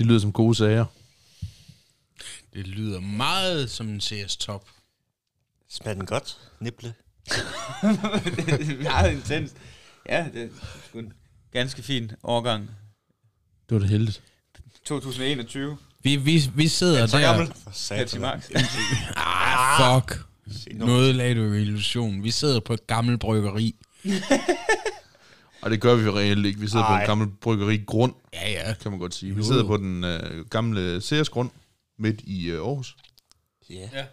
Det lyder som gode sager. Det lyder meget som en CS-top. Smager den godt? Nible? Meget intens. Ja, det er sgu en ganske fin årgang. Det var det heldigt. 2021. Vi, vi, vi sidder Så der... gammel? For Pepsi satan. Max. Ah, fuck. Noget lagde du i illusion. Vi sidder på et gammelt bryggeri. Og det gør vi jo reelt ikke. Vi sidder Ej. på en gammel bryggeri grund, Ja, ja. kan man godt sige. Vi sidder på den øh, gamle CS grund midt i øh, Aarhus. Ja. ja.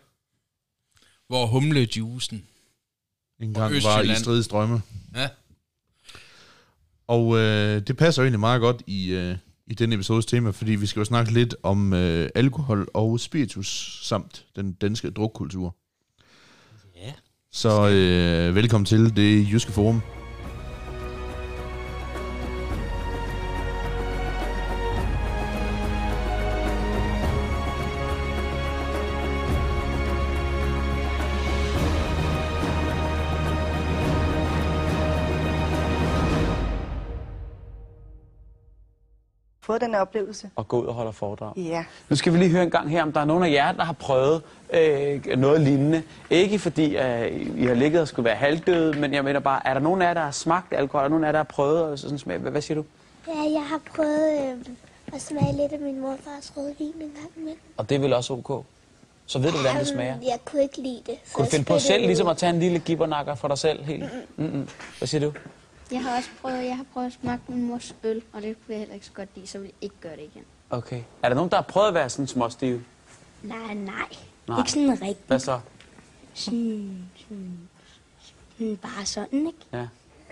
Hvor humlejuicen. En gang var i strids drømme. Ja. Og øh, det passer jo egentlig meget godt i, øh, i den episodes tema, fordi vi skal jo snakke lidt om øh, alkohol og spiritus, samt den danske drukkultur. Ja. Så øh, velkommen til det Jyske Forum. Fået den oplevelse. og gå ud og holder foredrag. Ja. Nu skal vi lige høre en gang her, om der er nogen af jer, der har prøvet øh, noget lignende. Ikke fordi øh, I har ligget og skulle være halvdøde, men jeg mener bare, er der nogen af jer, der har smagt alkohol? Er der nogen af jer, der har prøvet og sådan smag? Hvad, hvad siger du? Ja, jeg har prøvet øh, at smage lidt af min morfars rødvin en gang imellem. Og det er vel også ok? Så ved du, hvordan det smager? Jeg kunne ikke lide det. så Kunne du finde på selv ligesom at tage en lille gibbernakker for dig selv helt? Mm-mm. Hvad siger du? Jeg har også prøvet, jeg har prøvet at smage min mors øl, og det kunne jeg heller ikke så godt lide, så vil jeg ikke gøre det igen. Okay. Er der nogen, der har prøvet at være sådan småstive? Nej, nej. Nej. Ikke sådan rigtigt. Hvad så? Sådan, sådan, sådan bare sådan, ikke? Ja.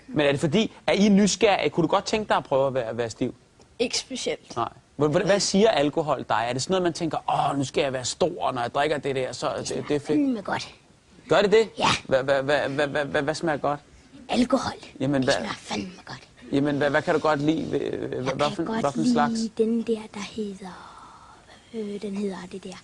Men er det fordi, er I nysgerrige? Kunne du godt tænke dig at prøve at være, at være stiv? Ikke specielt. Nej. Hvad, siger alkohol dig? Er det sådan noget, man tænker, åh, nu skal jeg være stor, når jeg drikker det der, så det, det er fedt. Fandme godt. Gør det det? Ja. Hvad smager godt? Alkohol. Jamen, det hvad- smager fandme godt. Jamen, hvad, hvad kan du godt lide? Hvad, Jeg hvad, kan for, godt hvad en lide slags? den der, der hedder... Øh, den hedder det der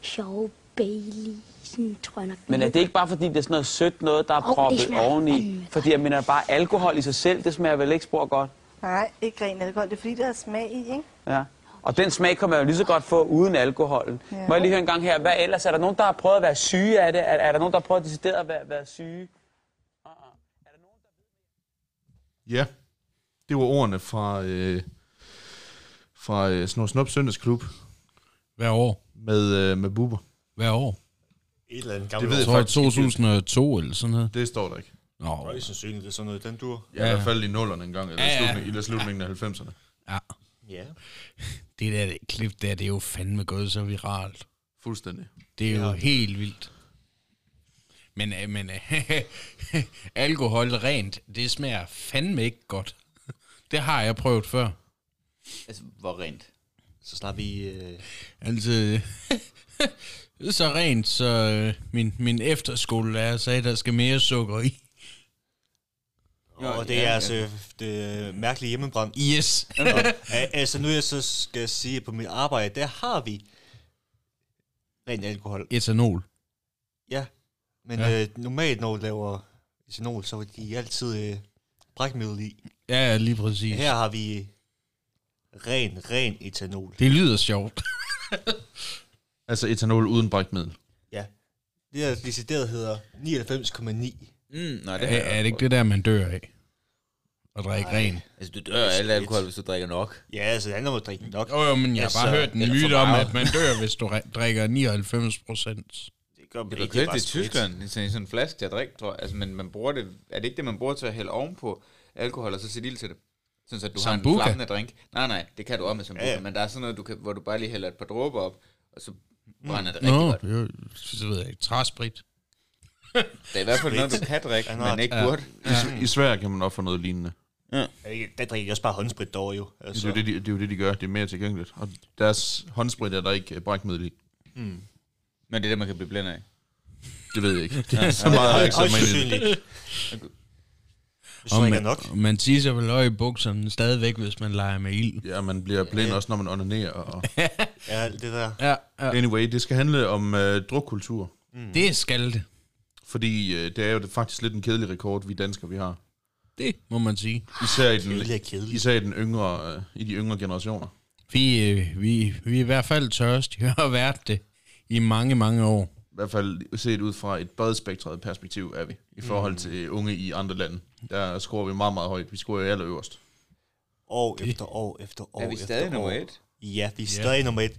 sjove Bailey. Sådan tror jeg nok. Men er det ikke bare fordi, det er sådan noget sødt noget, der er det proppet oveni? Fordi jeg mener bare, alkohol i sig selv, det smager vel ikke spor godt? Nej, ikke ren alkohol. Det er fordi, der er smag i, ikke? Ja. Og den smag kan man jo lige så godt få uden alkoholen. Ja. Må jeg lige høre en gang her, hvad ellers? Er der nogen, der har prøvet at være syge af det? Er, er der nogen, der har prøvet at decideret at være, være syge? Ja, det var ordene fra, øh, fra øh, Snor Snop Søndagsklub Hver år. med, øh, med Bubber. Hver år. Et eller andet Det gammelt ved Jeg jeg tror, faktisk ikke. 2002 eller sådan noget. Det står der ikke. Nå, Højst sandsynligt, det er sådan noget, den dur. Ja, i hvert fald i nullerne engang, eller Ja, ja, ja. slutningen, eller slutningen af 90'erne. ja. Ja. Det der det klip der, det er jo fandme gået så viralt. Fuldstændig. Det er jo helt vildt. Men, øh, men øh, alkohol rent, det smager fandme ikke godt. Det har jeg prøvet før. Altså, hvor rent. Så snart vi... Øh, Altså, så rent, så øh, min, min efterskolelærer sagde, der skal mere sukker i. og det er altså det øh, mærkelige hjemmebrand. Yes. Altså nu jeg så skal sige, at på mit arbejde, der har vi rent alkohol. Etanol. Men Ja. Øh, normalt når du laver etanol, så er de altid øh, brækmiddel i. Ja, ja, lige præcis. Her har vi ren, ren etanol. Det lyder sjovt. Altså etanol uden brækmiddel. Ja. Det her decideret hedder 99,9. Mm, nej, Er, det jeg er det ikke det der, man dør af? At drikke ren? Altså, du dør af alt alkohol, hvis du drikker nok. Ja, altså det handler om at drikke nok. Jo, jo, men jeg har Altså, bare hørt en myte om, at man dør, hvis du drikker 99 procent. Det gør man Det er ikke, købt bare i. Tyskland, i sådan, i sådan en flaske til at drikke, tror jeg. Altså, men man bruger det, er det ikke det, man bruger til at hælde ovenpå alkohol, og så sætte ild til det? Sådan, så at du har Sambuca? en flammende drink. Nej, nej, det kan du også med sambuca, Ja, ja, ja. men der er sådan noget, du kan, hvor du bare lige hælder et par dråber op, og så brænder det Nå, rigtig godt. jo, så ved jeg ikke. Træsprit. Det er i hvert fald noget, du kan drikke, Ja, men ikke ja. burde. I, I Sverige kan man også få noget lignende. Ja, Der drikker de også bare håndsprit derovre jo. Det Altså, er, jo det, de, det er jo det, de gør. Det er mere tilgængeligt. Og deres håndsprit er der ikke brækmiddel i. Men det er det, man kan blive blind af. Det ved jeg ikke. så meget har jeg ikke sat højst mig ind i det. sandsynligt. Hvis du drikker nok. og man tisser vel også i bukserne stadigvæk, hvis man leger med ild. Ja, man bliver blind også, når man onanerer. Og... Ja, det der. Ja, ja. Anyway, det skal handle om øh, drukkultur. Det skal det. Fordi øh, det er jo faktisk lidt en kedelig rekord, vi danskere vi har. Det må man sige. Især i den, Kedelig er kedelig. især i, den yngre, øh, i de yngre generationer. Vi, øh, vi, vi er i hvert fald tørstige og har været det i mange, mange år. I hvert fald set ud fra et bredspektret perspektiv er vi, i forhold Mm. til unge i andre lande. Der scorer vi meget, meget højt. Vi scorer jo allerøverst. År efter år efter år Er vi efter stadig år. nummer et? Ja, vi er Ja. stadig nummer et.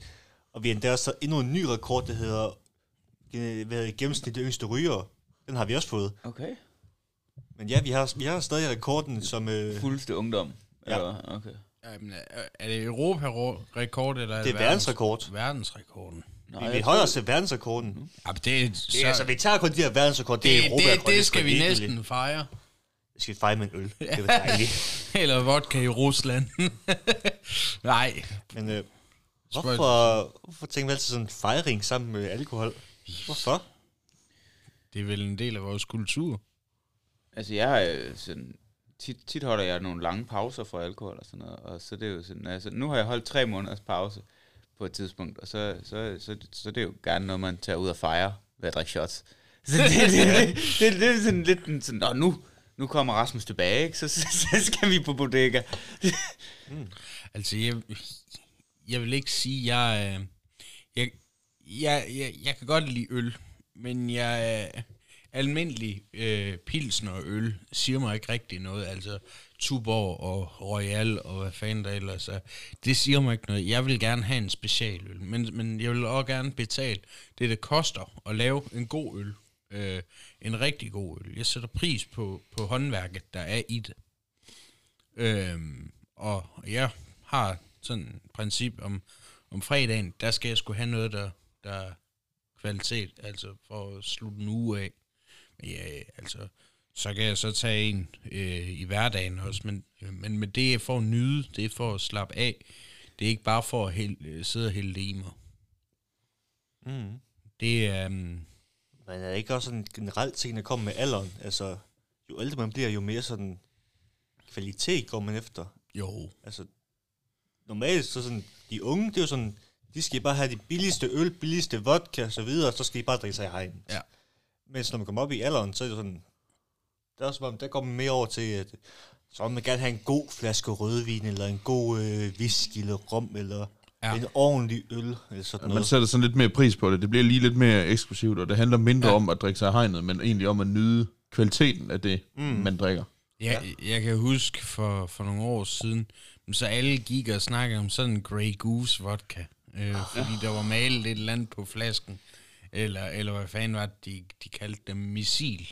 Og vi har endda også endnu en ny rekord, der hedder øh, hvad hedder det, gennemsnit yngste ryger. Den har vi også fået. Okay. Men ja, vi har, vi har stadig rekorden som... Øh, Fuldste ungdom. Ja. Eller, okay. Jamen, er- er det Europa-rekord, eller det er verdensrekord. Verdensrekorden. Nå, Vi, vi holder os til verdensrekorden. Ja, men det, er Det er, altså, vi tager kun de her verdensrekord. Det, det, er det, Europarekord, det, er skal sgu vi næsten fejre. Det skal vi fejre med en øl. Det er dejligt. Eller vodka i Rusland. Nej. Men øh, hvorfor, hvorfor tænker vi altid sådan en fejring sammen med alkohol? Hvorfor? Det er vel en del af vores kultur. Altså, jeg har øh, sådan, tit, tit holder jeg nogle lange pauser fra alkohol og sådan noget, og så er det jo sådan, altså, nu har jeg holdt tre måneders pause på et tidspunkt, og så, så, så, så, det er jo gerne noget, man tager ud og fejre ved at drikke shots. Så det, det, det, det, det er sådan lidt en sådan, Nå, nu, nu kommer Rasmus tilbage, ikke? Så, så, så skal vi på bodega. Altså, jeg, jeg vil ikke sige, jeg, øh, jeg, jeg, jeg, jeg kan godt lide øl, men jeg almindelig øh, pilsner og øl siger mig ikke rigtig noget. Altså, Tuborg og Royal og hvad fanden der ellers er. Det siger mig ikke noget. Jeg vil gerne have en specialøl, men, men jeg vil også gerne betale det, det koster at lave en god øl. Øh, en rigtig god øl. Jeg sætter pris på, på håndværket, der er i det. Øh, og jeg har sådan et princip om, om fredagen, der skal jeg skulle have noget, der, der er kvalitet, altså for at slutte en uge af. Men ja, altså, så kan jeg så tage en øh, i hverdagen også, men, men med det er for at nyde, det er for at slappe af. Det er ikke bare for at hælde, øh, sidde og hælde det i mig. Mm. Det er... Um, Men er det ikke også sådan en generelt ting, der kommer med alderen? Altså, jo ældre man bliver, jo mere sådan kvalitet går man efter. jo, Altså, normalt så sådan, de unge, det er jo sådan, de skal bare have de billigste øl, billigste vodka og så videre, og så skal de bare drikke sig i hegn. Ja. Mens når man kommer op i alderen, så er det sådan, der, er som om, der går man mere over til, at så vil man gerne have en god flaske rødvin, eller en god øh, whisky, eller rom, eller Ja. en ordentlig øl, eller sådan Man noget. sætter sådan lidt mere pris på det. Det bliver lige lidt mere eksklusivt, og det handler mindre Ja. om at drikke sig hegnet, men egentlig om at nyde kvaliteten af det, Mm. man drikker. Jeg, ja. jeg kan huske for, for nogle år siden, så alle gik og snakkede om sådan en Grey Goose vodka, øh, fordi der var malet et eller andet på flasken, eller, eller hvad fanden var det, de, de kaldte dem missil.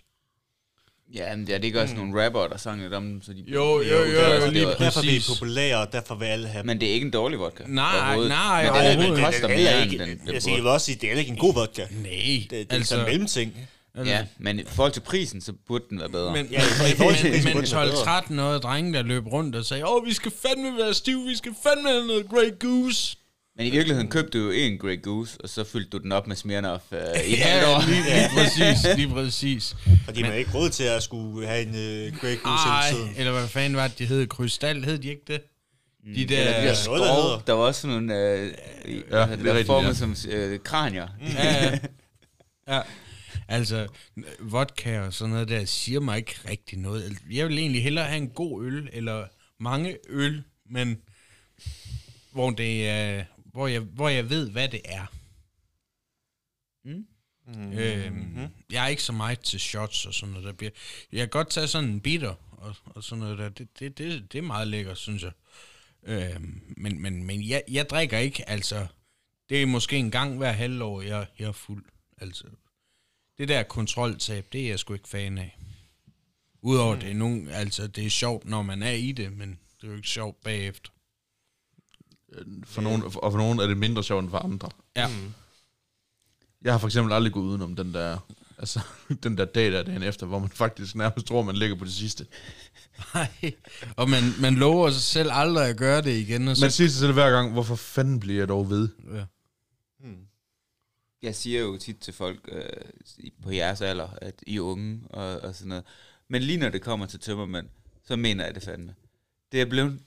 Ja, men det er det ikke også nogle rapper, der sang lidt om dem, så de... Jo, jo, det jo, er jo, det lige er- Derfor er vi præcis. populære, og derfor vil alle have dem. Men det er ikke en dårlig vodka. Nej, overhovedet. nej, Men overhovedet den, ikke. den koster det er mere, end ikke, den, den jeg, siger, jeg burde. vil også sige, det er ikke en god vodka. Nej, Det, det er altså, altså, en mellemting. Ja, men i forhold til prisen, så burde den være bedre. Men, Ja, men, men den være bedre. 12-13 årige drenge, der løb rundt og sagde, åh, vi skal fandme være stiv, vi skal fandme have noget Grey Goose. Men i virkeligheden købte du jo en Grey Goose, og så fyldte du den op med Smirnoff uh, i halvt år. Ja, lige, lige præcis, lige præcis. Fordi man er ikke råd til at skulle have en uh, Grey Goose Ej, hele tiden. eller hvad fanden var det, de hed? Krystal, hed de ikke det? De der... Eller de der der skove, hedder. der var også sådan nogle, øh, ja, det der er var rigtigt, formet ja. som øh, kranier. Ja, ja. ja. Altså, vodka og sådan noget der siger mig ikke rigtig noget. Altså, Jeg vil egentlig hellere have en god øl, eller mange øl, men hvor, det er, hvor, jeg, hvor jeg ved, hvad det er. Mm. Mm. Øhm, jeg er ikke så meget til shots og sådan noget. Der bliver, jeg kan godt tage sådan en bitter og, og sådan noget der. Det, det, det, det er meget lækkert, synes jeg. Øhm, men men, men jeg, jeg drikker ikke, altså... Det er måske en gang hver halvår, jeg, jeg er fuld. Altså, det der kontroltab, det er jeg sgu ikke fan af. Udover mm. det er nogen, altså det er sjovt, når man er i det, men det er jo ikke sjovt bagefter. For nogen, og for nogen er det mindre sjovt end for andre. Ja. Mm. Jeg har for eksempel aldrig gået udenom den der, altså, den der dag der dagen efter, hvor man faktisk nærmest tror, man ligger på det sidste. Nej. Og man, man lover sig selv aldrig at gøre det igen. Og så, Man siger sig selv hver gang, hvorfor fanden bliver jeg dog ved? ja. Mm. Jeg siger jo tit til folk øh, på jeres alder, at I er unge og, og sådan noget. Men lige når det kommer til tømmermænd, så mener jeg det fandme. Det er blevet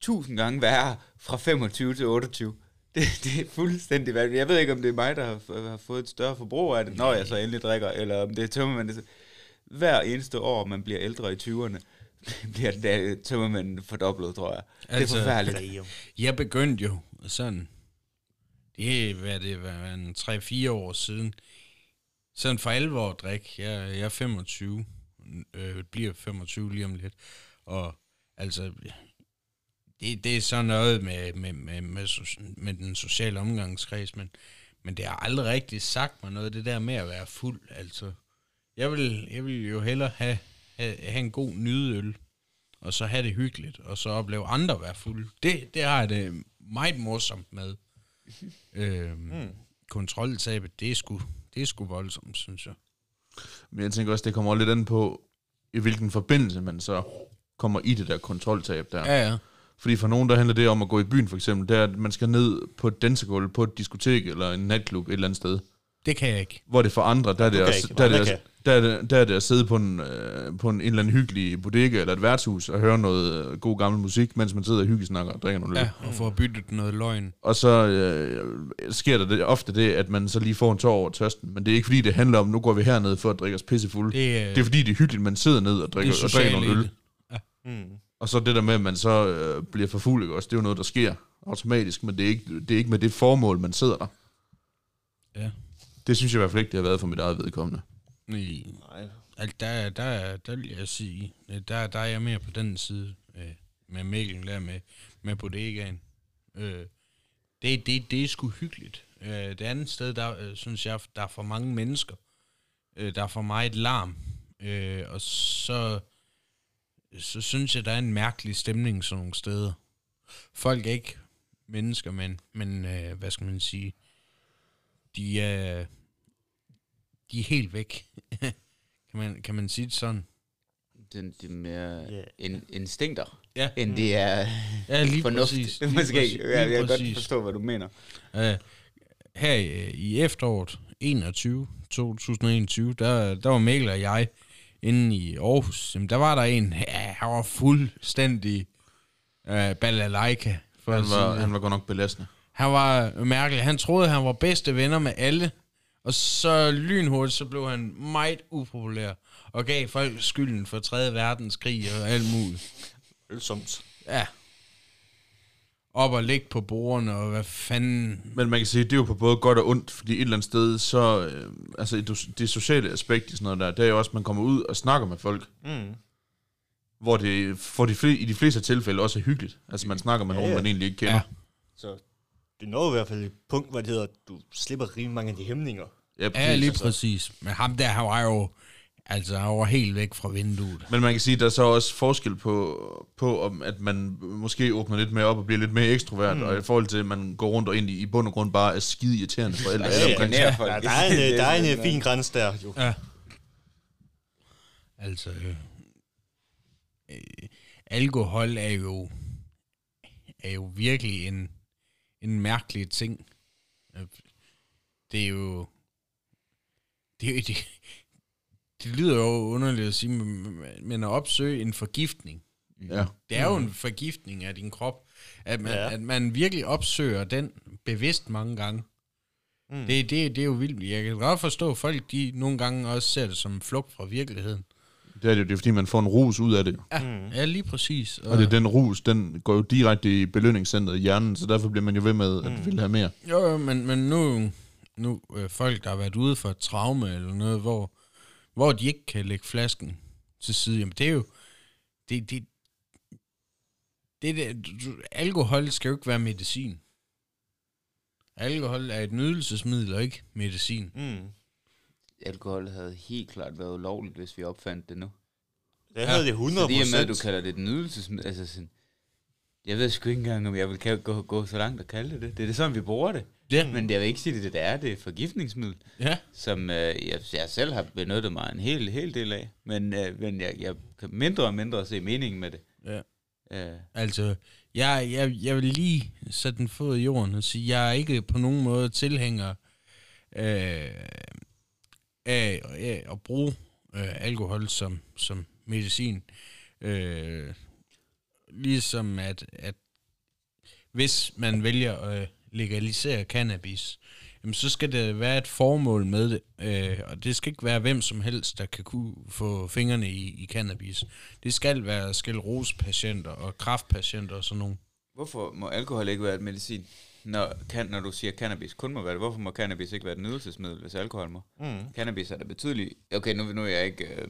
tusind gange værre fra 25 til 28. Det, det er fuldstændig vanvittigt. Jeg ved ikke, om det er mig, der har, har fået et større forbrug af det, når jeg så endelig drikker, eller om det er tømmermænd. Hver eneste år, man bliver ældre i 20'erne, bliver der tømmermænden fordoblet, tror jeg. Altså, det er forfærdeligt. Damn. Jeg begyndte jo sådan, det er, hvad det var, en 3-4 år siden, sådan for alvor at drikke. Jeg, jeg er 25, øh, bliver 25 lige om lidt, og altså, det, det er sådan noget med, med, med, med, med den sociale omgangskreds, men, men det har aldrig rigtig sagt mig noget, det der med at være fuld, altså. Jeg vil, jeg vil jo hellere have, have, have en god nydeøl, og så have det hyggeligt, og så opleve andre være fulde. Det, det har jeg det meget morsomt med. øhm, mm. Kontroltabet, det er sgu, det er sgu voldsomt, synes jeg. Men jeg tænker også, det kommer lidt an på, i hvilken forbindelse man så kommer i det der kontroltab der. Ja, ja. Fordi for nogen, der handler det om at gå i byen for eksempel, det er, at man skal ned på et dansegulv, på et diskotek eller en natklub et eller andet sted. Det kan jeg ikke. Hvor det for andre, der er det, at, ikke, der, er det, at, der, er det, der er det at sidde på en, øh, på en, en eller anden hyggelig bodega eller et værtshus og høre noget øh, god gammel musik, mens man sidder og hyggesnakker og drikker nogle øl. Ja, og få byttet noget løgn. Og så øh, sker der det, ofte det, at man så lige får en tår over tørsten. Men det er ikke fordi, det handler om, nu går vi herned for at drikke os pissefulde. Det, øh, det er fordi, det er hyggeligt, man sidder ned og drikker, er og drikker nogle øl. det. Mm. Og så det der med, at man så øh, bliver for fuld, ikke også? Det er jo noget, der sker automatisk, men det er, ikke, det er ikke med det formål, man sidder der. Ja. Det synes jeg i hvert fald ikke, det har været for mit eget vedkommende. I, Nej. altså, der, der, der vil jeg sige, øh, der, der er jeg mere på den side øh, med Mikkel, der med, med bodegaen. Øh, det, det, det er sgu hyggeligt. Øh, det andet sted, der øh, synes jeg, der er for mange mennesker. Øh, der er for meget larm. Øh, og så, så synes jeg, der er en mærkelig stemning sådan nogle steder. Folk er ikke mennesker, men, men øh, hvad skal man sige, de er, de er helt væk. kan, man, kan man sige det sådan? Det, det er mere Ja. in, instinkter, Ja. end det er Ja, lige fornuft. præcis. Det er Lige måske, præcis, lige jeg kan godt præcis. forstå, hvad du mener. Uh, her i, i efteråret 21, 2021, der, der var Mikkel og jeg inde i Aarhus. Jamen, der var der en, ja, han var fuldstændig uh, balalaika. For Han var, han var godt nok belastende. Han var mærkelig. Han troede, han var bedste venner med alle. Og så lynhurtigt, så blev han meget upopulær. Og gav folk skylden for 3. verdenskrig og alt muligt. Ølsomt. Ja. Op og ligge på bordene, og hvad fanden... Men man kan sige, det er jo på både godt og ondt, fordi et eller andet sted, så, øh, altså det, sociale aspekt i sådan noget der, det er jo også, at man kommer ud og snakker med folk, Mm. hvor det for de, fle- i de fleste tilfælde også er hyggeligt. Altså man snakker med Ja, nogen, ja. man egentlig ikke kender. Ja. Så det når i hvert fald et punkt, hvor det hedder, at du slipper rimelig mange af de hæmninger. Ja, Ja, præcis. lige præcis. Men ham der, han var jo... Altså, han var helt væk fra vinduet. Men man kan sige, at der er så også forskel på, på om at man måske åbner lidt mere op og bliver lidt mere ekstrovert, mm. og i forhold til, at man går rundt og egentlig i bund og grund bare er skide irriterende for alle, alle omkring. Ja, der er en, Det der er en, fin grænse der, jo. Ja. Altså, øh, øh, alkohol er jo, er jo virkelig en, en mærkelig ting. Øh, Det er jo, det, er jo- det, det lyder jo underligt at sige, men- at opsøge en forgiftning. Ja. Det er jo en forgiftning af din krop. At man, Ja. at man virkelig opsøger den bevidst mange gange. Mm. Mm. Det, det, det er jo vildt. Jeg kan godt forstå, at folk de nogle gange også ser det som en flugt fra virkeligheden. Det er det jo, det er fordi, man får en rus ud af det. Ja, mm. ja lige præcis. Og det er den rus, den går jo direkte i belønningscentret i hjernen, så derfor bliver man jo ved med, at vil have mere. Jo, jo, men, men nu, nu øh, folk, der har været ude for et traume eller noget, hvor, hvor de ikke kan lægge flasken til side, jamen det er jo, det, det, det, det du, alkohol skal jo ikke være medicin. Alkohol er et nydelsesmiddel og ikke medicin. Mm. Alkohol havde helt klart været ulovligt, hvis vi opfandt det nu. Det havde det 100 Så det er med, at du kalder det et nydelsesmiddel. Altså sådan, jeg ved sgu ikke engang, om jeg vil kan- gå, gå så langt og kalde det det. Det er det sådan, vi bruger det. Ja. Men jeg vil ikke sige, at det, det er. Det er et forgiftningsmiddel, Ja, som øh, jeg, jeg selv har benyttet mig en hel, hel del af. Men, øh, men jeg, jeg kan mindre og mindre se meningen med det. ja. Øh, Altså, jeg, jeg, jeg vil lige sætte en fod i jorden og sige, jeg er ikke på nogen måde tilhænger øh, af, af at bruge øh, alkohol som, som medicin. Øh, ligesom at, at hvis man vælger at legalisere cannabis, jamen, så skal det være et formål med det. Øh, og det skal ikke være hvem som helst, der kan kunne få fingrene i, i cannabis. Det skal være sklerosepatienter og kraftpatienter og sådan nogle. Hvorfor må alkohol ikke være et medicin? Når, kan, når du siger cannabis kun må være det, hvorfor må cannabis ikke være et nydelsesmiddel, hvis alkohol må? Mm. Cannabis er da betydeligt... Okay, nu, nu er jeg ikke øh,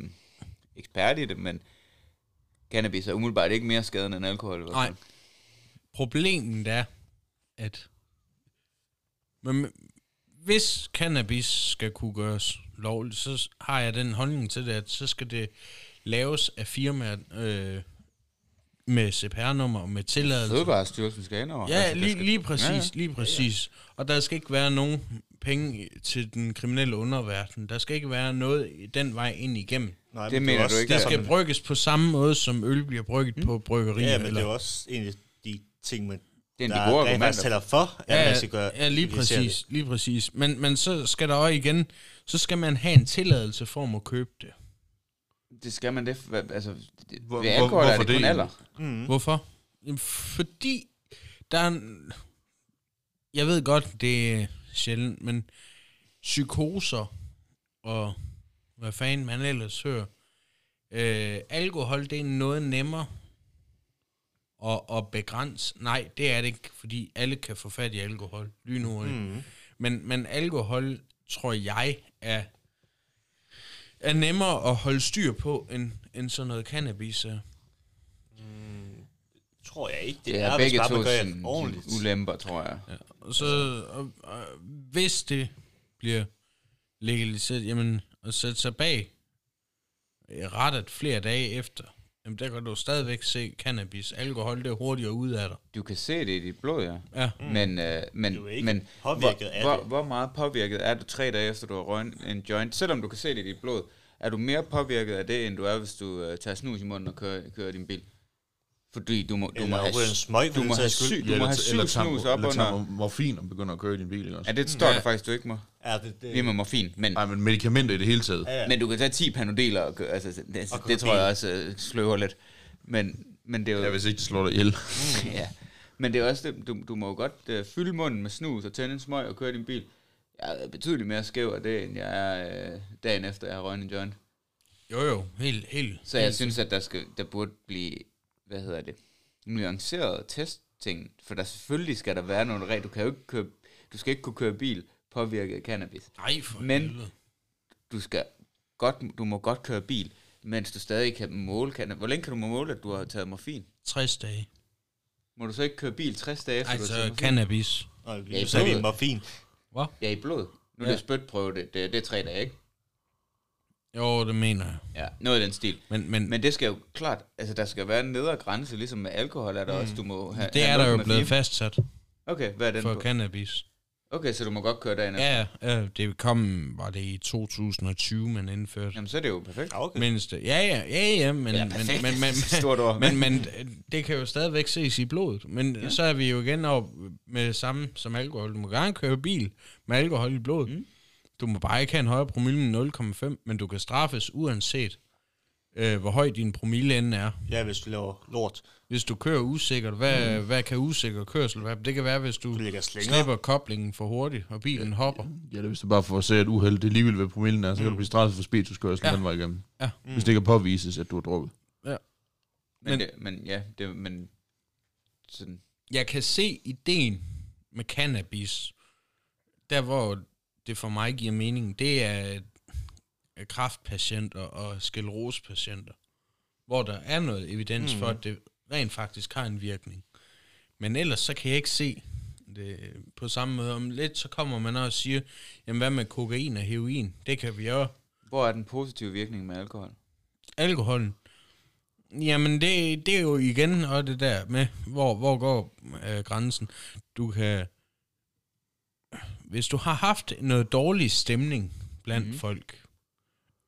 ekspert i det, men cannabis er umiddelbart ikke mere skadende end alkohol. i Nej. Problemet er, at men, hvis cannabis skal kunne gøres lovligt, så har jeg den holdning til det, at så skal det laves af firmaer øh, med CPR-nummer og med tilladelse. Fødevarestyrelsen skal ind over. Ja, Altså, lige, skal- lige præcis, Ja, ja, lige præcis. Og der skal ikke være nogen penge til den kriminelle underverden. Der skal ikke være noget den vej ind igennem. Nej, Det men er mener også du ikke, Det Ja, skal men- brygges på samme måde, som øl bliver brygget mm. på bryggerier. Ja, men eller, det er også en af de ting, man, Det er en der de gode rent faktisk argumenter. taler for, at man skal gøre ja, lige præcis, lige præcis. Men, men så skal der også igen, så skal man have en tilladelse for at købe det. Det skal man det. Altså, det, Hvor- ved hvor- alkohol er hvorfor det kun det alder. det. Mm. Hvorfor? Fordi der er en, jeg ved godt, det er sjældent, men psykoser og hvad fanden man ellers hører, øh, alkohol, det er noget nemmere at, at begrænse. Nej, det er det ikke, fordi alle kan få fat i alkohol lynhurtigt. Mm. Men, men alkohol, tror jeg, er, er nemmere at holde styr på, end, end sådan noget cannabis er. Tror jeg ikke, det, Det er, er begge to ulemper, tror jeg. Ja. Og så, og, og, hvis det bliver legaliseret, jamen, at sætte sig bag rettet flere dage efter, jamen, der kan du stadigvæk se cannabis, alkohol, det er hurtigere ud af dig. Du kan se det i dit blod, ja. Ja. Mm. Men, øh, men, Du er ikke men påvirket hvor, af hvor, det. hvor meget påvirket er du tre dage efter, du har røget en joint? Selvom du kan se det i dit blod, er du mere påvirket af det, end du er, hvis du øh, tager snus i munden og kører, kører din bil? Fordi du må, du Eller må have, en smøg, du må have, syg, du må eller, have eller, tager, snus op eller under... morfin og begynder at køre i din bil, også? Ja, det står Ja. der faktisk, du ikke må. Ja, det, det, Lige med morfin, men, Nej, men medicamenter i det hele taget. ja, ja. men du kan tage 10 panodeler og køre, altså, det, Og det, tror jeg også øh, sløver lidt. Men, men det er jo... Ja, hvis ikke det slår dig ihjel. ja. Men det er også det, du, du må jo godt øh, fylde munden med snus og tænde en smøg og køre din bil. Jeg er betydeligt mere skæv af det, end jeg er øh, dagen efter, jeg har røget en joint. Jo, jo, helt, helt. Så jeg helt synes, at der, skal, der burde blive, hvad hedder det, nuanceret testting. For der selvfølgelig skal der være nogle regler. Du kan jo ikke køre, du skal ikke kunne køre bil påvirket af cannabis. Nej, for Men- helvede. Du skal godt, du må godt køre bil, mens du stadig kan måle cannabis. Hvor længe kan du måle, at du har taget morfin? 60 dage. Må du så ikke køre bil 60 dage efter, du har Altså, taget morfin? cannabis. Og Ja, i så er vi blodet. morfin. Ja, i blod. Nu er Ja. det spytprøve, det, det, det er tre dage, ikke? Jo, det mener jeg. Ja, noget i den stil. Men, men, Men det skal jo klart, altså der skal være en nedre grænse, ligesom med alkohol er der mm. også, du må have det have er der jo 0,4. blevet fastsat Okay, hvad er den for på? cannabis. Okay, så du må godt køre dagen efter. Ja, ja, det kom, var det i 2020, man indførte. Jamen, så er det jo perfekt. Okay. Mindste. Ja, ja, ja, ja, men, Ja, men, perfekt. men, men, Stort ord. men, men det kan jo stadigvæk ses i blodet. Men ja. så er vi jo igen op med det samme som alkohol. Du må gerne køre bil med alkohol i blodet. Mm. Du må bare ikke have en højere promille end 0,5, men du kan straffes uanset, øh, hvor høj din promille end er. Ja, hvis du laver lort. Hvis du kører usikkert, hvad, mm. hvad kan usikker kørsel være? Det kan være, hvis du Du slipper koblingen for hurtigt, og bilen hopper. Ja, det er hvis du bare får at se, at uheld det er ligegyldigt, hvad promillen er, så kan du blive straffet for spirituskørsel Ja. ja. den vej igennem. Ja. Hvis det kan påvises, at du har drukket. Men, Men- det, men ja, det, men sådan, jeg kan se ideen med cannabis, der hvor det for mig giver mening, det er kraftpatienter og sklerosepatienter, hvor der er noget evidens mm. for, at det rent faktisk har en virkning. Men ellers så kan jeg ikke se det på samme måde. Om lidt så kommer man også og siger, jamen hvad med kokain og heroin? Det kan vi også. hvor er den positive virkning med alkohol? Alkoholen. Jamen, det, det er jo igen og det der med, hvor, hvor går øh, grænsen. Du kan... Hvis du har haft noget dårlig stemning blandt mm-hmm. folk,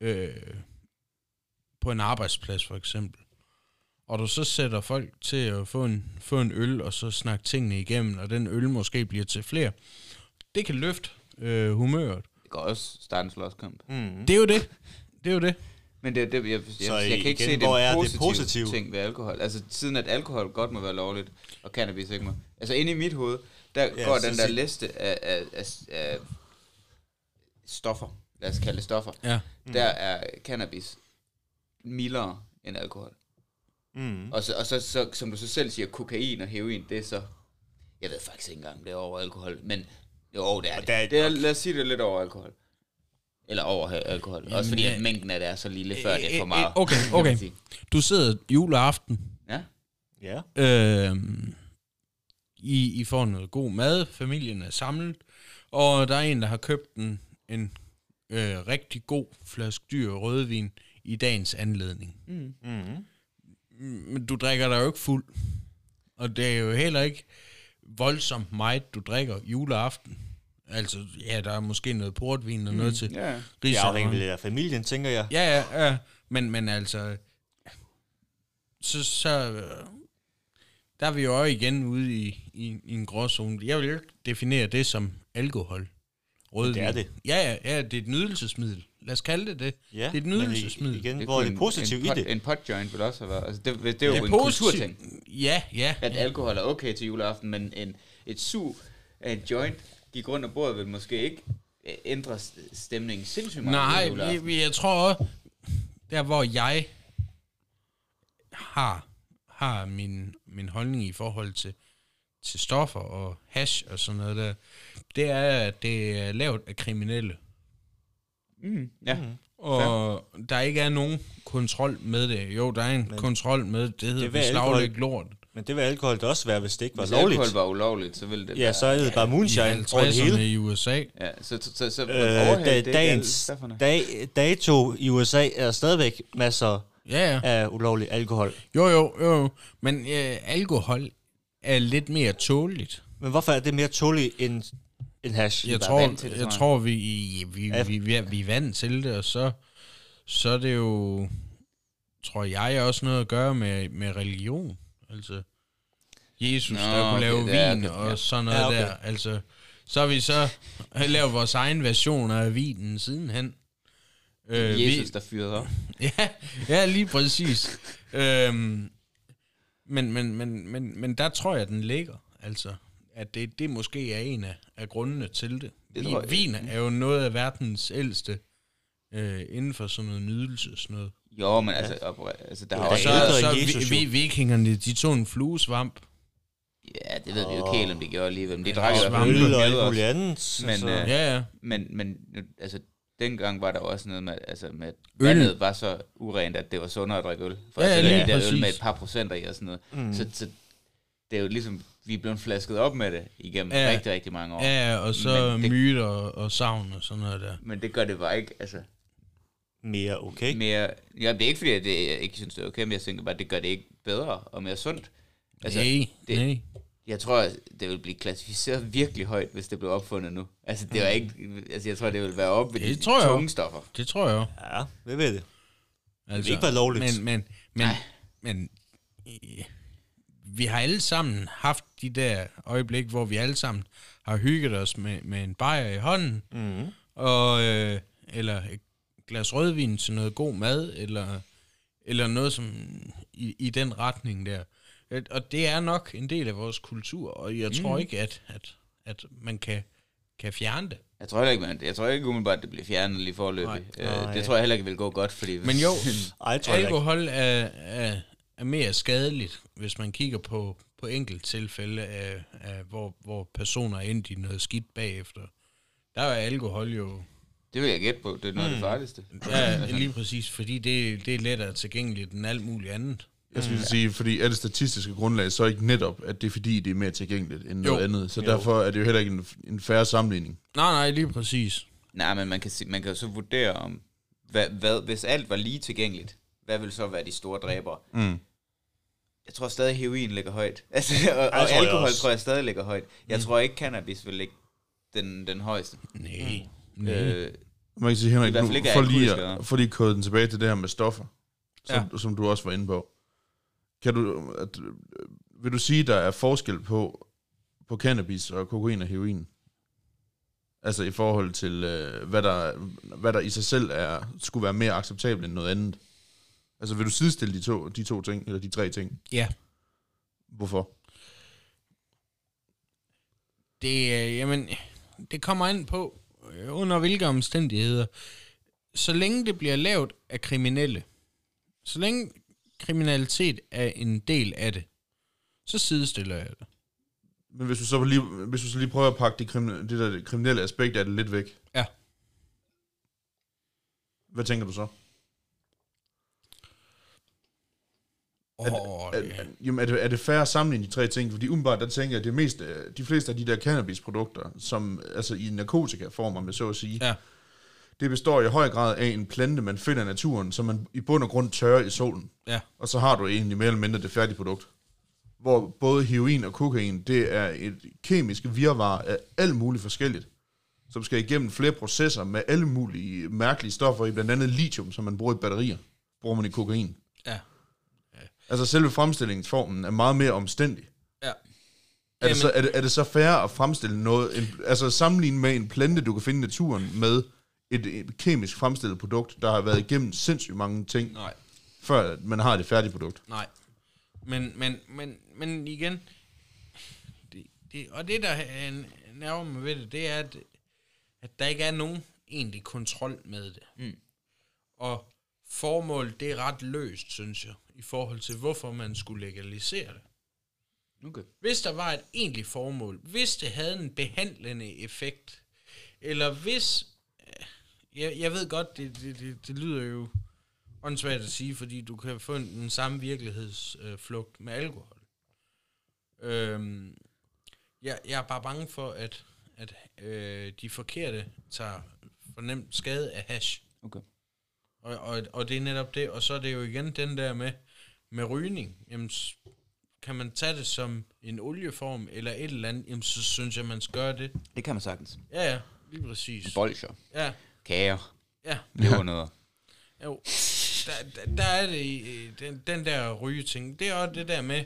øh, på en arbejdsplads for eksempel, og du så sætter folk til at få en, få en øl, og så snakke tingene igennem, og den øl måske bliver til flere, det kan løfte øh, humøret. Det kan også starte en slåskamp. Mm. Det er jo det. Det er jo det. Men det, det, jeg, jeg, Så jeg, jeg kan ikke igen, se det positive, positive? ting ved alkohol. Altså siden at alkohol godt må være lovligt, og cannabis ikke må. Altså inde i mit hoved, der Ja, går den der sig- liste af, af, af, af stoffer, lad os kalde det stoffer, Ja. der er cannabis mildere end alkohol. Mm. Og, så, og så, så, som du så selv siger, kokain og heroin, det er så, jeg ved faktisk ikke engang, det er over alkohol, men jo, det er Og det. der er- det er, lad os sige, det er lidt over alkohol. Eller over alkohol. Også fordi, at mængden af det er så lille, før det er for Øh, meget. øh, okay, okay. Du sidder juleaften, Ja. Ja. øh, I, I får noget god mad, familien er samlet, og der er en, der har købt en, en øh, rigtig god flaske dyr rødvin i dagens anledning. Mm. Men du drikker dig jo ikke fuld. Og det er jo heller ikke voldsomt meget, du drikker juleaften. Altså, ja, der er måske noget portvin og noget til Ja. Det afhænger vel af familien, tænker jeg. Ja, ja, ja. Men, men altså, så, så øh, der er vi jo også igen ude i, i, i en gråzone. Jeg vil jo ikke definere det som alkohol. Rødvin. det er det. Ja, ja, ja, det er et nydelsesmiddel. Lad os kalde det det. Ja, det er et nydelsesmiddel. igen, hvor er det positivt en, i pot, det? En potjoint vil også have været. Altså, det, det er jo Det en positivt. kulturting. Ja, ja. At alkohol er okay til juleaften, men en, et sug af en joint gik rundt af bordet vil måske ikke øh, ændre stemningen sindssygt meget. Nej, juleaften. vi, jeg tror også, der hvor jeg har, har min, min holdning i forhold til, til stoffer og hash og sådan noget der, det er, at det er lavet af kriminelle. Mm, ja. Mm. Og der ikke er nogen kontrol med det. Jo, der er en Men kontrol med det. Det hedder beslaglæg lort. Men det vil alkohol da også være, hvis det ikke var Hvis lovligt. alkohol var ulovligt, så ville det Ja, være... så er det bare moonshine over det hele. 50'erne i USA. Ja, så, så, så, så Øh, da, dagens dag, dato i USA er stadigvæk masser Ja, ja. af ulovlig alkohol. Jo, jo, jo. Men øh, alkohol er lidt mere tåligt. Men hvorfor er det mere tåligt end, end hash? Jeg tror, vant til det, jeg tror vi, vi, vi, Ja. vi, vi, er- vi er vant til det, og så, så er det jo, tror jeg, også noget at gøre med, med religion. Altså, Jesus, Nå, der kunne okay, lave er vin det, og ja. sådan noget Ja, okay. der. Altså, så har vi så lavet vores egen version af vinen sidenhen. Øh, Jesus, der fyrede op. Ja, ja lige præcis. øhm, men, men, men, men, men der tror jeg, den ligger. Altså, at det, det måske er en af, af grundene til det. Det det jeg. Vin er jo noget af verdens ældste øh, inden for sådan noget nydelse. Sådan noget. Jo, men altså, op, altså der har der Og også så, ældre så Jesus vi, jo. vi, vikingerne, de tog en fluesvamp. Ja, det ved vi jo ikke helt, om de gjorde alligevel. Men de Ja, drak svampe Øl og alt muligt andet. Men, altså, øh, Ja, ja. Men, men altså, dengang var der også noget med, altså med, at Øl. vandet var så urent, at det var sundere at drikke øl. For Ja, ja, ja, altså, lige det der øl med et par procenter i og sådan noget. Mm. Så, så det er jo ligesom, vi er blevet flasket op med det igennem Ja. ja. rigtig, rigtig mange år. Ja, ja, og så Men det- myter og, og savn og sådan noget der. Men det gør det bare ikke, altså, mere okay. mere... Ja, det er ikke fordi, at det, jeg ikke synes, det er okay, men jeg tænker bare, at det gør det ikke bedre og mere sundt. Altså, nej, det- nej. Jeg tror, det vil blive klassificeret virkelig højt, hvis det blev opfundet nu. Altså, det var ikke... Altså, jeg tror, det vil være op ved Det de tror jeg tunge også. stoffer. Det tror jeg jo. Ja, det ved det. Altså, ikke være lovligt. Men, men, men, men øh, vi har alle sammen haft de der øjeblik, hvor vi alle sammen har hygget os med, med en bajer i hånden, Mm. og, øh, eller et glas rødvin til noget god mad, eller, eller noget som i, i den retning der. Og det er nok en del af vores kultur, og jeg tror Mm. ikke, at, at, at man kan, kan fjerne det. Jeg tror heller ikke, man, jeg tror ikke umiddelbart, at det bliver fjernet lige forløbig. Nej. Øh, det tror jeg heller ikke vil gå godt, fordi... Men jo, Ej, jeg tror. Alkohol er, er, er mere skadeligt, hvis man kigger på, på enkelt tilfælde, af, af, hvor, hvor personer er endt i noget skidt bagefter. Der er alkohol jo det vil jeg gætte på. Det er noget af det Mm. farligste. ja, lige præcis, fordi det, det er lettere tilgængeligt end alt muligt andet. Jeg skulle sige, fordi er det statistiske grundlag så ikke netop, at det er fordi, det er mere tilgængeligt end noget Jo. andet. Så Jo. derfor er det jo heller ikke en, en færre sammenligning. Nej, nej, lige præcis. Nej, men man kan, se, man kan jo så vurdere om, hvad, hvad, hvis alt var lige tilgængeligt, hvad vil så være de store dræbere? Mm. Jeg tror stadig, heroin ligger højt. Altså, og, og tror jeg alkohol også. tror jeg stadig ligger højt. Jeg tror ikke, cannabis vil ligge den, den højeste. Nej. nej. Øh, Man kan sige, Henrik, nu, for, lige for lige at kode den tilbage til det her med stoffer, som, ja. som du også var inde på. Kan du, at, øh, vil du sige, der er forskel på, på cannabis og kokain og heroin? Altså i forhold til, øh, hvad, der, hvad der i sig selv er, skulle være mere acceptabelt end noget andet? Altså vil du sidestille de to, de to ting, eller de tre ting? Ja. Hvorfor? Det, øh, jamen, det kommer ind på, øh, under hvilke omstændigheder. Så længe det bliver lavet af kriminelle, så længe kriminalitet er en del af det, så sidestiller jeg det. Men hvis du så lige, hvis du så lige prøver at pakke det, kriminelle, det der kriminelle aspekt af det lidt væk. Ja. Hvad tænker du så? Åh, Er, er, jamen, er, det, er det fair at sammenligne de tre ting? Fordi umiddelbart, der tænker jeg, at det mest, øh, de fleste af de der cannabisprodukter, som altså i narkotikaform, om jeg så at sige, Ja. Det består i høj grad af en plante, man finder i naturen, som man i bund og grund tørrer i solen. Ja. Og så har du egentlig mere eller mindre det færdige produkt. Hvor både heroin og kokain, det er et kemisk virvar af alt muligt forskelligt, som skal igennem flere processer med alle mulige mærkelige stoffer i, blandt andet lithium, som man bruger i batterier, bruger man i kokain. Ja. Altså selve fremstillingsformen er meget mere omstændig. Ja. Er det, så, er, det, er det så fair at fremstille noget, en, altså sammenligne med en plante, du kan finde i naturen, med et, et kemisk fremstillet produkt, der har været igennem sindssygt mange ting, Nej. før man har det færdige produkt? Nej. Men, men, men, men igen, det, det, og det der er en- nerver mig ved det, det er, at, at der ikke er nogen egentlig kontrol med det. Mm. Og formålet, det er ret løst, synes jeg, i forhold til, hvorfor man skulle legalisere det. Okay. Hvis der var et egentligt formål, hvis det havde en behandlende effekt, eller hvis... Jeg, jeg ved godt, det, det, det, det lyder jo åndssvagt at sige, fordi du kan få en, den samme virkelighedsflugt flugt med alkohol. Øhm, jeg, jeg er bare bange for, at, at øh, de forkerte tager fornemt skade af hash. Okay. Og, og, og det er netop det, og så er det jo igen den der med, med rygning. Jamen, kan man tage det som en olieform eller et eller andet, jamen, så synes jeg, man skal gøre det. Det kan man sagtens. Ja, ja, lige præcis. Bolcher. Ja, Kager. ja. Levernødder. Jo, der, der, der er det den, den der rygeting. Det er også det der med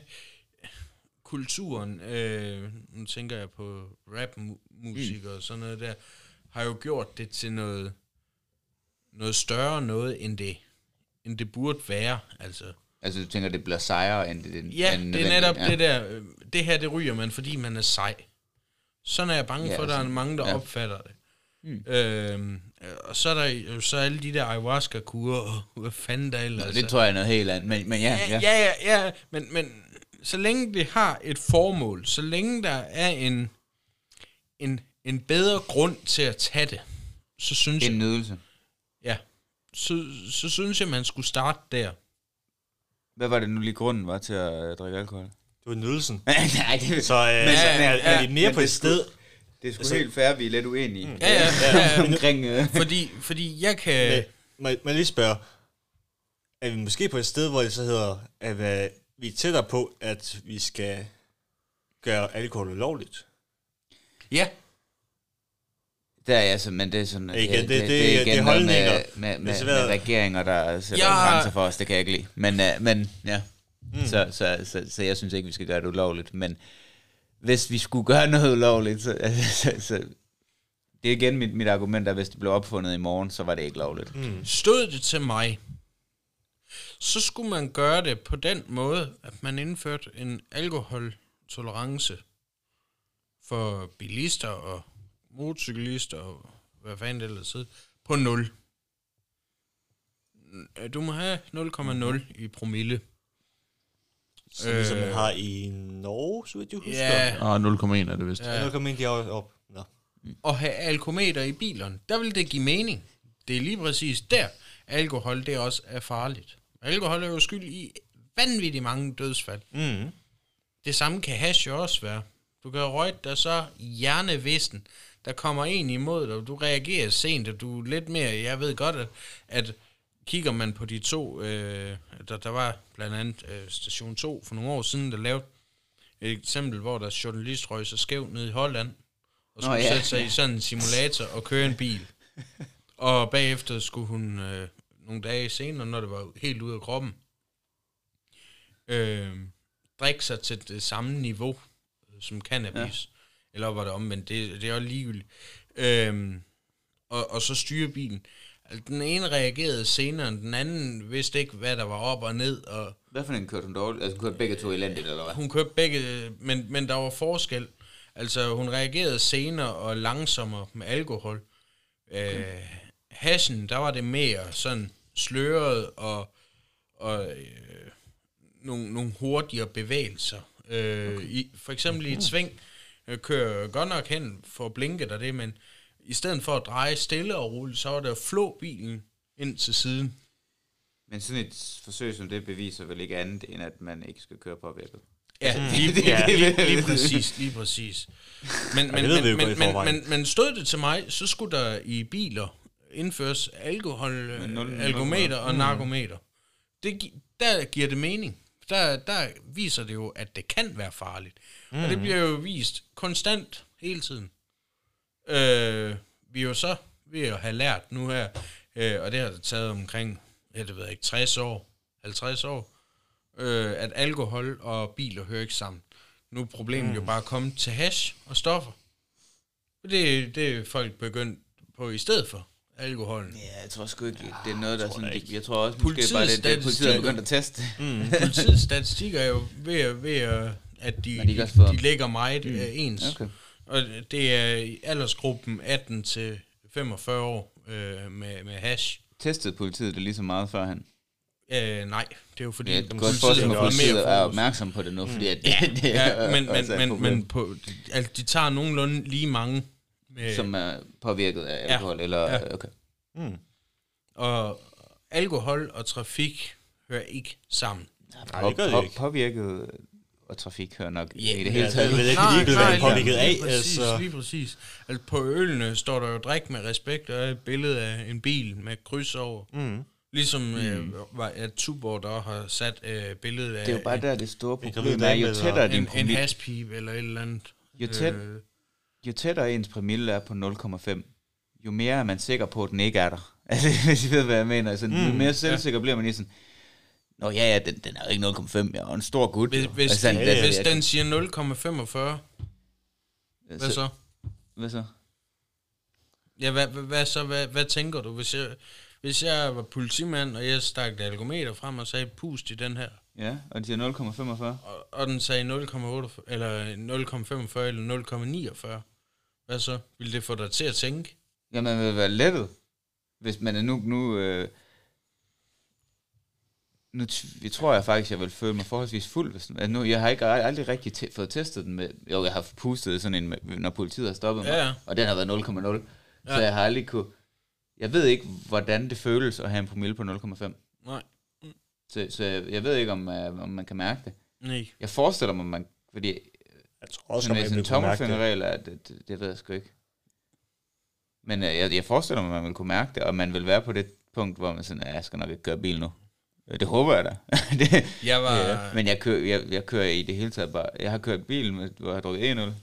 kulturen. Øh, nu tænker jeg på rapmusik mm. og sådan noget der. Har jo gjort det til noget, noget større noget, end det, end det burde være. Altså, Altså, du tænker, det bliver sejere, end det, end ja, det nødvendigt? er netop ja. det der. øh, Det her, det ryger man, fordi man er sej. Sådan er jeg bange Ja, for, at der er altså, mange, der ja. opfatter det. Mm. Øhm, og så er der så alle de der ayahuasca-kurer, og hvad fanden der ellers Nå, det er. tror jeg er noget helt andet. Men, men ja, ja. Ja, ja, ja, men, men så længe det har et formål, så længe der er en, en, en bedre grund til at tage det, så synes En jeg, nydelse. ja, så, så synes jeg, man skulle starte der. Hvad var det nu lige grunden var til at øh, drikke alkohol? Det var nydelsen. Nej, det, Så øh, Men- men, er, er, er vi mere men på det et skulle- sted... det er sgu Altså- helt fair, vi er lidt uenige. Ja, ja, ja, ja. Omkring... Øh, fordi, fordi jeg kan... Men, må, jeg- må jeg lige spørge, er vi måske på et sted, hvor det så hedder, at hvad- vi er tættere på, at vi skal gøre alkohol ulovligt? Ja, det er altså, men det er sådan... Ikke, det, det- det, det- det, er det igen er noget med, holdninger. med, med, det med, var- regeringer, der sætter Jeg- grænser for os. Det kan jeg ikke lide. Men, uh, men ja, mm. så, så, så, så jeg synes ikke, vi skal gøre det ulovligt. Men hvis vi skulle gøre noget ulovligt, så... så, så det er igen mit, mit argument, at hvis det blev opfundet i morgen, så var det ikke lovligt. Mm. stod det til mig, så skulle man gøre det på den måde, at man indførte en alkoholtolerance for bilister og motorcyklister og hvad fanden det ellers hedder, på 0. Du må have 0,0 i promille. Så øh, ligesom man Øh, har i Norge, så vidt jeg husker. Ja, Og 0,1 er det vist. Ja. Ja. Nu kommer de op. op. Nå. at have alkometer i bilerne, der vil det give mening. Det er lige præcis der, alkohol det også er farligt. Alkohol er jo skyld i vanvittigt mange dødsfald. Mm. Det samme kan hash jo også være. Du kan røge dig så hjernevæsten. Der kommer en imod dig, og du reagerer sent, og du er lidt mere... Jeg ved godt, at, at kigger man på de to... Øh, der, der var blandt andet øh, Station 2 for nogle år siden, der lavede et eksempel, hvor der journalist røg sig skævt ned i Holland, og Nå, skulle ja. sætte sig i sådan en simulator og køre en bil. Og bagefter skulle hun øh, nogle dage senere, når det var helt ude af kroppen, øh, drikke sig til det samme niveau øh, som cannabis. Ja. Eller var det omvendt, det, det er jo ligegyldigt. Øh, og, og så styre bilen. Altså, den ene reagerede senere, end den anden vidste ikke, hvad der var op og ned, og Hvad for en kørte hun dårligt? Altså, hun kørte begge to elendigt, eller hvad? hun kørte begge, men, men der var forskel. Altså, hun reagerede senere og langsommere med alkohol. Øh, hashen, der var det mere sådan sløret og, og øh, nogle, nogle hurtigere bevægelser. Øh, okay. i, for eksempel i et sving øh, kører godt nok hen for at blinke der det, men i stedet for at dreje stille og roligt, så var det at flå bilen ind til siden. Men sådan et forsøg som det beviser vel ikke andet, end at man ikke skal køre påvirket. Ja, lige, ja, lige, lige præcis, lige præcis. Men, men, men, men, men, men, men stod det til mig, så skulle der i biler indføres alkohol, øh, alkometer og narkometer. Det, der giver det mening. Der, der viser det jo, at det kan være farligt. Mm. Og det bliver jo vist konstant hele tiden. Øh, vi er jo så ved at have lært nu her, øh, og det har det taget omkring, jeg det ved jeg ikke, 60 år, 50 år, øh, at alkohol og biler hører ikke sammen. Nu er problemet mm. jo bare kommet til hash og stoffer. Og det, det er folk begyndt på i stedet for alkoholen. Ja, jeg tror sgu ikke, det er noget, der sådan... jeg tror også, måske Politiets bare, det, det politiet er statistikker. begyndt at teste. Mm. Politiets statistik er jo ved, at- ved at, at de, de de, de ligger meget mm. ens. Okay. Og det er i aldersgruppen 18 til 45 år øh, med, med hash. Testede politiet det lige så meget førhen? Øh, nej, det er jo fordi, Ja, ja, det forestille mig, at politiet er opmærksom på det nu, fordi at det, det Ja, men, også er men, men, problem, men på, altså, de tager nogenlunde lige mange. Med, som er påvirket af alkohol, eller... Ja. Okay. Mm. Og alkohol og trafik hører ikke sammen. Nej, det gør det På- ikke. Påvirket og trafik hører nok Ja, i det hele Ja, taget. det er ikke hvad den er påvirket af. lige præcis, Altså. lige præcis. Altså, på ølene står der jo drik med respekt, og et billede af en bil med kryds over. Mm. Ligesom mm. øh, var, at Tuborg der har sat øh, billedet af Det er jo bare der, det store En problem er, jo tættere en, din en promille, haspip eller et eller andet. jo, tæt, Øh, jo tættere ens promille er på 0,5, jo mere er man sikker på, at den ikke er der. Altså, hvis I ved, hvad jeg mener. Altså, mm, jo mere selvsikker bliver man i sådan, Nå ja, ja, den, den er jo ikke 0,5, jeg er en stor gut. hvis jo." hvis, altså, den, det- hvis det- den siger 0,45, hvad så? Hvad så? Ja, hvad, hvad, hvad så? Hvad, hvad tænker du? Hvis jeg, hvis jeg var politimand, og jeg stak et algometer frem og sagde, pust i den her, Ja, og den siger 0,45. og, og den sagde 0,8 eller 0,45 eller 0,49, hvad så? Vil det få dig til at tænke? Ja, man vil være lettet, hvis man er nu... nu øh, nu jeg tror jeg faktisk, jeg vil føle mig forholdsvis fuld. Hvis, altså nu, jeg har ikke ald- aldrig rigtig te- fået testet den med... Jo, jeg har pustet sådan en, når politiet har stoppet mig, Ja, ja. og den har været 0,0. Ja. Så jeg har aldrig kunne... Jeg ved ikke, hvordan det føles at have en promille på 0,5. Nej. Så, så jeg, jeg ved ikke, om, uh, om man kan mærke det. Nej. Jeg forestiller mig, man... Fordi Jeg tror også, sådan, sådan en det. tommelfingerregel, er, det, det, det ved jeg sgu ikke. Men uh, jeg, jeg forestiller mig, at man vil kunne mærke det, og man vil være på det punkt, hvor man sådan, "Ja, jeg skal nok ikke køre bil nu. Øh, Det håber jeg da. det, Jeg var... Ja. Ja. men jeg kører, jeg, jeg kører i det hele taget bare... Jeg har kørt bil, med, hvor jeg har drukket 1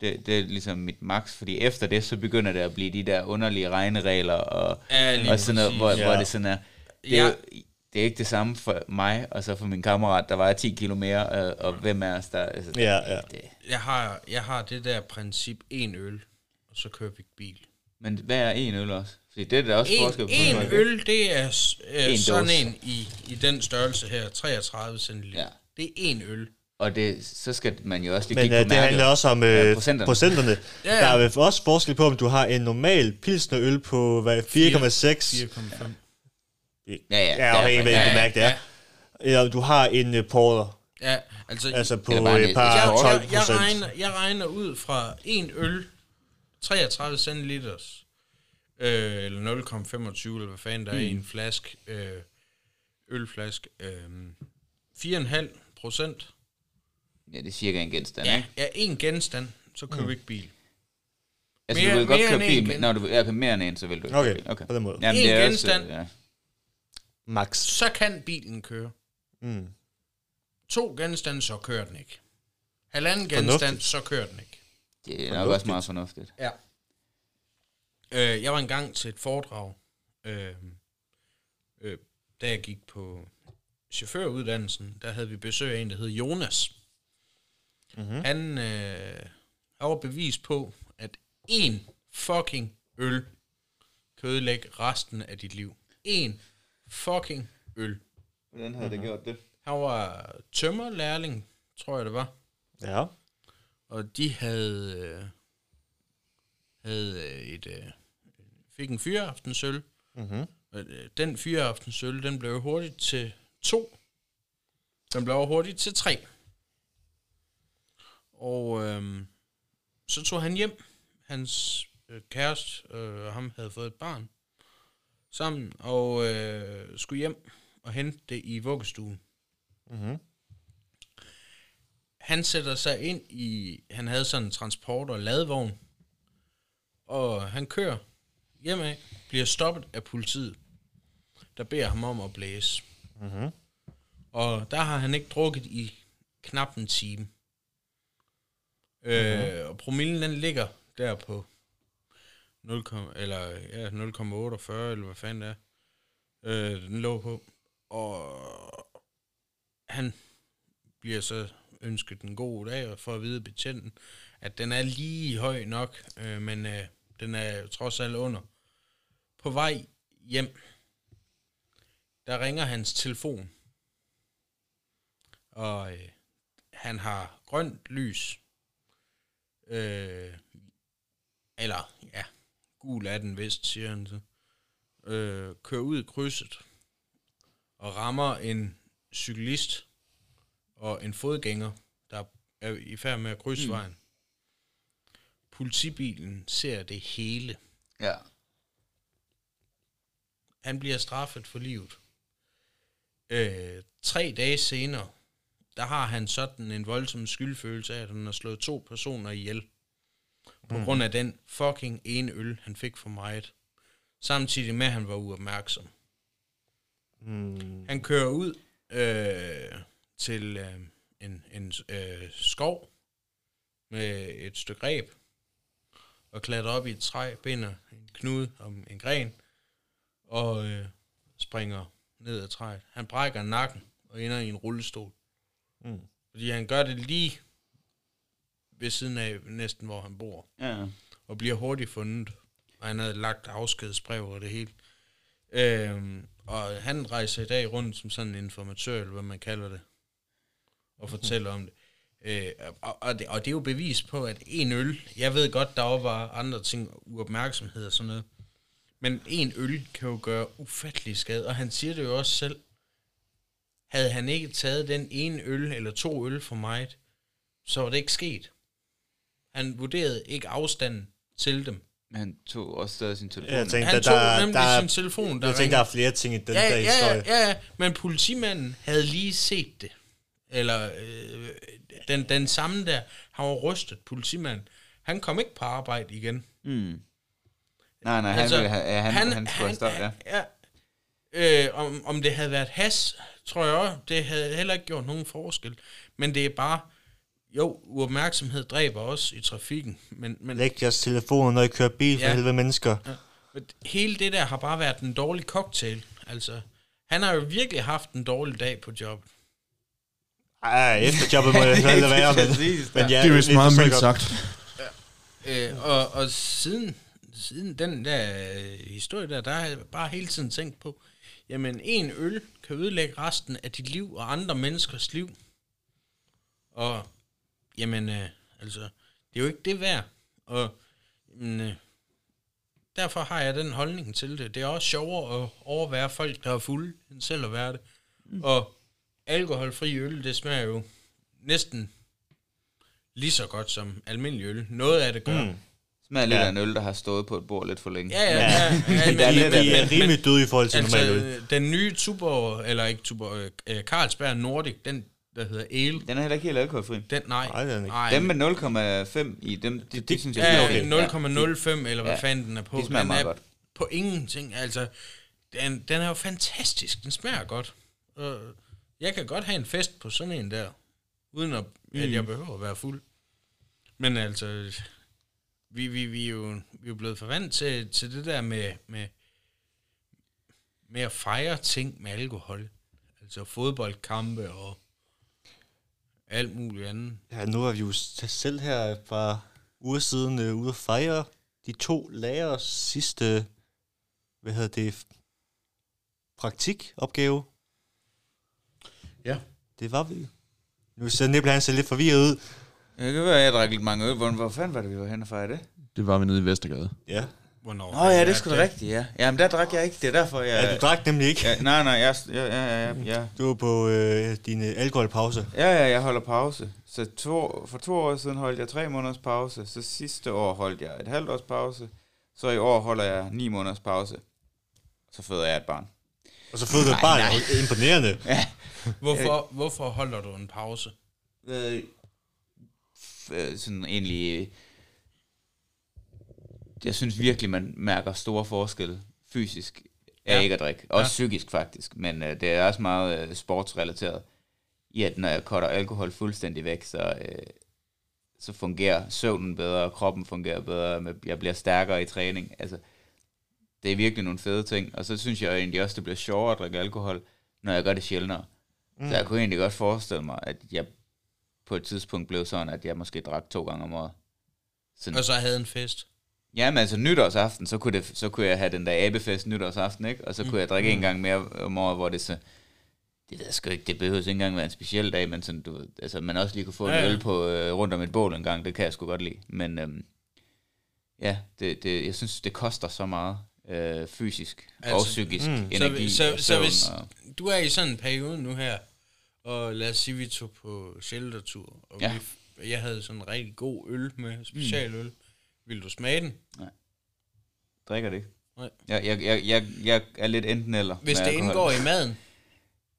det, det er ligesom mit max, fordi efter det, så begynder det at blive de der underlige regneregler, og, Ja, og sådan noget, hvor, præcis. hvor Ja. det sådan er... Det er, Ja. jo, det er ikke det samme for mig, og så for min kammerat, der vejer 10 kilo mere, og, og hvem er os der... Altså, Ja, ja. Det, Jeg har, jeg har det der princip, en øl, og så kører vi ikke bil. Men hvad er en øl også? Fordi det er der også En, forskel på. en øl, det er øh, En sådan dåse. en i, i den størrelse her, 33 centiliter. Ja. Det er en øl. Og det, så skal man jo også lige Men kigge uh, på det mærket. handler også om Ja, uh, procenterne. procenterne. Ja, Der ja. er vel også forskel på, om du har en normal pilsnerøl på hvad, 4,6. 4,5. Ja, ja. Ja, afhængig af, Ja, du mærke det ja. er. Eller om du har en uh, porter, Ja, altså, altså på et par jeg, 12 jeg, jeg, procent. regner, jeg regner ud fra en øl, 33 centiliters, øh, eller 0,25, eller hvad fanden der er i en flaske, øh, ølflaske, øh, 4,5 procent. ja, det er cirka en genstand, Ja, ikke? ja, en genstand, så kører vi ikke bil. Altså, Mere- du vil godt end bil, en med, gen- når du okay, mere end en, så vil du ikke Okay, køre bil. okay. på den måde. Jamen, En det er genstand. Også, ja. Max. Så kan bilen køre. Mm. To genstande, så kører den ikke. Halvanden genstand, så kører den ikke. Det er nok Fornuftigt. også meget fornuftigt. Ja. Øh, jeg var engang til et foredrag, øh, øh, da jeg gik på chaufføruddannelsen, der havde vi besøg af en, der hed Jonas. Mm-hmm. Han, øh, var bevis på, at én fucking øl kan ødelægge resten af dit liv. En fucking øl. Hvordan havde det gjort det? Han var tømmerlærling, tror jeg det var. Ja. Og de havde, øh, havde øh, et, øh, fik en fyreaftensøl. Mhm. Og, øh, Den fyreaftensøl, den blev hurtigt til to. Den blev hurtigt til tre. Og øh, så tog han hjem. Hans øh, kæreste øh, og ham havde fået et barn sammen, og øh, skulle hjem og hente det i vuggestuen. Mhm. Han sætter sig ind i, han havde sådan en transport- og ladvogn, og han kører hjemad, bliver stoppet af politiet, der beder ham om at blæse. Mhm. Og der har han ikke drukket i knap en time. Øh, og promillen den ligger der på 0, eller ja, 0,48, eller hvad fanden det er. Øh, den lå på. Og han bliver så ønske den god dag, og for at vide betjenten, at den er lige høj nok, øh, men øh, den er trods alt under. På vej hjem, der ringer hans telefon, og øh, han har grønt lys, øh, eller ja, gul er den vist, siger han så, øh, kører ud i krydset, og rammer en cyklist og en fodgænger, der er i færd med at krydse mm. vejen. Politibilen ser det hele. Ja. Han bliver straffet for livet. Øh, tre dage senere, der har han sådan en voldsom skyldfølelse af, at han har slået to personer ihjel. På mm. grund af den fucking ene øl, han fik for meget. Samtidig med, at han var uopmærksom. Mm. Han kører ud øh, til øh, en, en øh, skov med et stykke greb og klatrer op i et træ, binder en knude om en gren og øh, springer ned ad træet. Han brækker nakken og ender i en rullestol. Mm. Fordi han gør det lige ved siden af næsten, hvor han bor. Ja. Og bliver hurtigt fundet. Og han havde lagt afskedsbrev og det hele. Øhm, og han rejser i dag rundt som sådan en informatør, eller hvad man kalder det. Og fortæller om det. Øh, og, og, det. og det er jo bevis på, at en øl, jeg ved godt, der også var andre ting, uopmærksomhed og sådan noget, men en øl kan jo gøre ufattelig skade, og han siger det jo også selv. Havde han ikke taget den ene øl, eller to øl for meget, så var det ikke sket. Han vurderede ikke afstanden til dem. Men han tog også stadig sin telefon. Jeg tænkte, Han der, tog der, nemlig der, sin telefon, der jeg tænkte, ringede. der er flere ting i den ja, der ja, historie. ja, ja, ja, men politimanden havde lige set det. Eller øh, den, den samme der, han var rystet, politimanden. Han kom ikke på arbejde igen. Mm. Nej, nej, han, Altså, ville have, ja, han, han, han skulle have stoppet, ja. ja. Øh, om, om det havde været has, tror jeg også, det havde heller ikke gjort nogen forskel. Men det er bare, jo, uopmærksomhed dræber også i trafikken. Men, men Læg jeres telefon, når I kører bil for Ja. helvede mennesker. Ja. Men hele det der har bare været en dårlig cocktail. Altså, han har jo virkelig haft en dårlig dag på job. Ej, efter jobbet må jeg heller være, men, men ja, det er vist vi meget mildt sagt. Øh, og, og siden, siden den der øh, historie der, der har jeg bare hele tiden tænkt på, jamen en øl kan ødelægge resten af dit liv og andre menneskers liv. Og jamen, øh, altså, det er jo ikke det værd. Og jamen, øh, derfor har jeg den holdning til det. Det er også sjovere at overvære folk, der er fulde, end selv at være det. Mm. Og alkoholfri øl, det smager jo næsten lige så godt som almindelig øl. Noget af det gør. Mm. Smager lidt Ja. af en øl, der har stået på et bord lidt for længe. Ja, ja, ja. ja, Vi, men, vi er men, rimelig døde i forhold til altså, normalt øl. øh, den nye Tuborg, eller ikke Tuborg, øh, Carlsberg Nordic, den der hedder Ale, Den er heller ikke helt alkoholfri. den, nej. Nej, den er ikke. nej Dem med 0,5 i, dem, de, de, de synes jeg ja, er okay. 0,05, eller hvad Ja. fanden den er på. De smager den meget er godt. på ingenting. Altså, den, den er jo fantastisk. Den smager godt. Og jeg kan godt have en fest på sådan en der, uden at, mm. at jeg behøver at være fuld. Men altså, vi, vi, vi, er, jo, vi er jo blevet forvandt til, til det der med, med, med at fejre ting med alkohol. Altså fodboldkampe og alt muligt andet. Ja, nu er vi jo selv her fra uger siden øh, ude at fejre de to lærers sidste, hvad hedder det, praktikopgave. Ja. Det var vi. Nu ser Nibbel han ser lidt forvirret ud. Det kan være, jeg drak lidt mange øl. Hvor, hvor fanden var det, vi var henne og fejre det? Det var vi nede i Vestergade. Ja. Hvornår? Nå ja, det er sgu da rigtigt, ja. Jamen, der drak jeg ikke. Det er derfor, jeg... Ja, du drak nemlig ikke. Ja, nej, nej, jeg, ja, ja, ja, ja. Du var på øh, din øh, alkoholpause. Ja, ja, jeg holder pause. Så to, for to år siden holdt jeg tre måneders pause. Så sidste år holdt jeg et halvt års pause. Så i år holder jeg ni måneders pause. Så føder jeg et barn. Og så fødte du et barn. Imponerende. Ja. Hvorfor, hvorfor holder du en pause? Øh, øh, sådan egentlig... Jeg synes virkelig, man mærker store forskelle fysisk af Ja. ikke at drikke. Også Ja. psykisk faktisk, men øh, det er også meget øh, sportsrelateret. I at når jeg cutter alkohol fuldstændig væk, så, øh, så fungerer søvnen bedre, kroppen fungerer bedre, jeg bliver stærkere i træning. Altså, det er virkelig nogle fede ting. Og så synes jeg egentlig også, det bliver sjovere at drikke alkohol, når jeg gør det sjældnere. Mm. Så jeg kunne egentlig godt forestille mig, at jeg på et tidspunkt blev sådan, at jeg måske drak to gange om året. Sådan. Og så havde en fest. Jamen altså nytårsaften, så kunne, det, så kunne jeg have den der abefest nytårsaften, ikke? Og så kunne jeg drikke en gang mere om året, hvor det så... Det ved jeg sgu ikke, det behøver ikke engang være en speciel dag, men sådan, du, altså, man også lige kunne få en Ja, ja. øl på, øh, rundt om et bål en gang, det kan jeg sgu godt lide. Men øhm, ja, det, det, jeg synes, det koster så meget øh, fysisk altså, og psykisk mm. mm. energi så, så, så hvis og, du er i sådan en periode nu her, og lad os sige, vi tog på sheltertur, og Ja. vi, jeg havde sådan en rigtig god øl med, specialøl. Vil du smage den? drikker det ikke. Nej. Jeg, jeg, jeg, jeg, jeg er lidt enten eller. Hvis det alkohol. indgår i maden.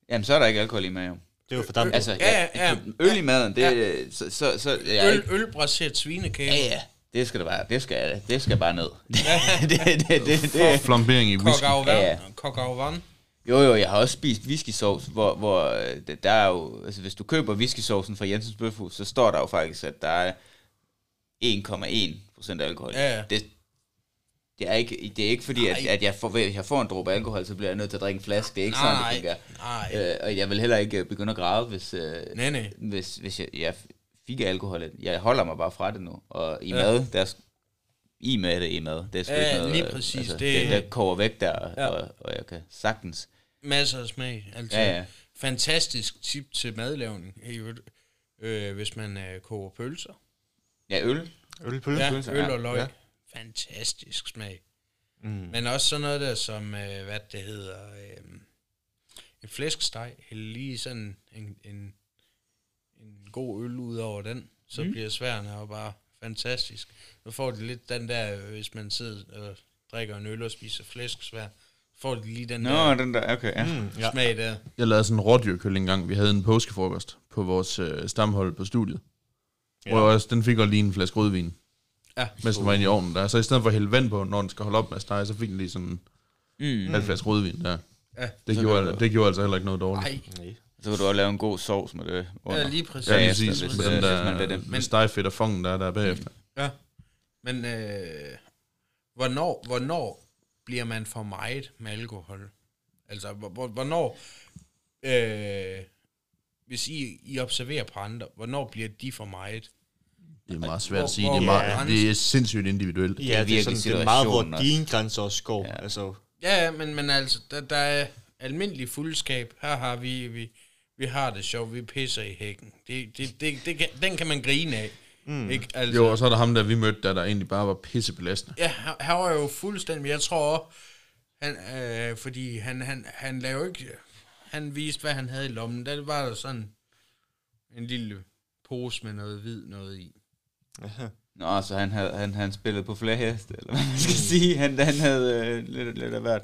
Jamen, så er der ikke alkohol i maden. Det var for dig. Altså, Ja, ja, ja. øl i maden, det, ja. så, så, så jeg er Øl, ikke, ølbraseret svinekage. ja, ja, det skal det være. Det skal, det skal bare ned. det, det, det, det, det. Flambering i whisky. Ja. Kok af vand. Jo, jo, jeg har også spist whiskysauce, hvor, hvor øh, der er jo, altså hvis du køber whiskysaucen fra Jensens Bøfhus, så står der jo faktisk, at der er 1,1 procent alkohol. i. Ja, ja. Det, det er ikke, det er ikke fordi, at, Nej. at jeg, får, hvis jeg får en dråbe alkohol, så bliver jeg nødt til at drikke en flaske. Det er ikke Nej, sådan, det fungerer. nej. Øh, og jeg vil heller ikke begynde at græde, hvis, øh, Nej, nej. hvis, hvis jeg, jeg fik alkohol. Jeg holder mig bare fra det nu. Og i Ja. mad, der er, i med det i mad. Det er sgu Ja, ikke noget, lige øh, præcis. Altså, Det- det, det, koger væk der, Ja. ja. og, og jeg kan sagtens. Masser af smag. Altså, Ja, ja. Fantastisk tip til madlavning. øvrigt. Øh, hvis man øh, koger pølser. Ja, øl. Ølpøl. Ja, pølser, øl og løg. Ja. Fantastisk smag. Mm. Men også sådan noget der, som, øh, hvad det hedder, øh, en flæskesteg, hælde lige sådan en, en, en god øl ud over den, så mm. bliver sværene jo bare fantastisk. Nu får de lidt den der, øh, hvis man sidder og drikker en øl og spiser flæskesvær, får de lige den Nå, der den der, okay, ja. Mm. Ja. smag der. Jeg lavede sådan en rådyrkøl en gang. Vi havde en påskefrokost på vores øh, stamhold på studiet. Ja. Hvor også, den fik også lige en flaske rødvin, Ja. mens den var inde i ovnen der. Så i stedet for at hælde vand på, når den skal holde op med at stege, så fik den lige sådan en Mm. halv flaske rødvin der. Ja. Det, Så gjorde, du- det gjorde altså heller ikke noget dårligt. Nej. Så kan du også lave en god sovs med det under. ja, lige præcis. Ja, Ja, lige præcis. hvis, Med øh, den hvis man der det. med stegfedt og fongen der, der er bagefter. Ja. Men øh, hvornår, hvornår bliver man for meget med alkohol? Altså, hvor- hvor- hvornår, øh, hvis I, I observerer på andre, hvornår bliver de for meget? Det er meget svært at sige. hvor- Det er, meget, hvor- det er sindssygt individuelt. Ja, det er, virkelig sådan, det er meget, hvor også. dine grænser også går. Ja. Altså, Ja, ja, men, men altså, der, der er almindelig fuldskab. Her har vi, vi, vi har det sjovt, vi pisser i hækken. Det, det, det, det kan, den kan man grine af. Mm. Ikke? Altså, Jo, og så er der ham der, vi mødte, der, der egentlig bare var pissebelastende. Ja, han, han var jo fuldstændig, jeg tror også, han, øh, fordi han, han, han lavede ikke, han viste, hvad han havde i lommen. Der var der sådan en lille pose med noget hvid noget i. Nå, så han havde han, han spillet på flere heste, eller hvad man skal sige. Han, han havde øh, lidt, lidt af hvert.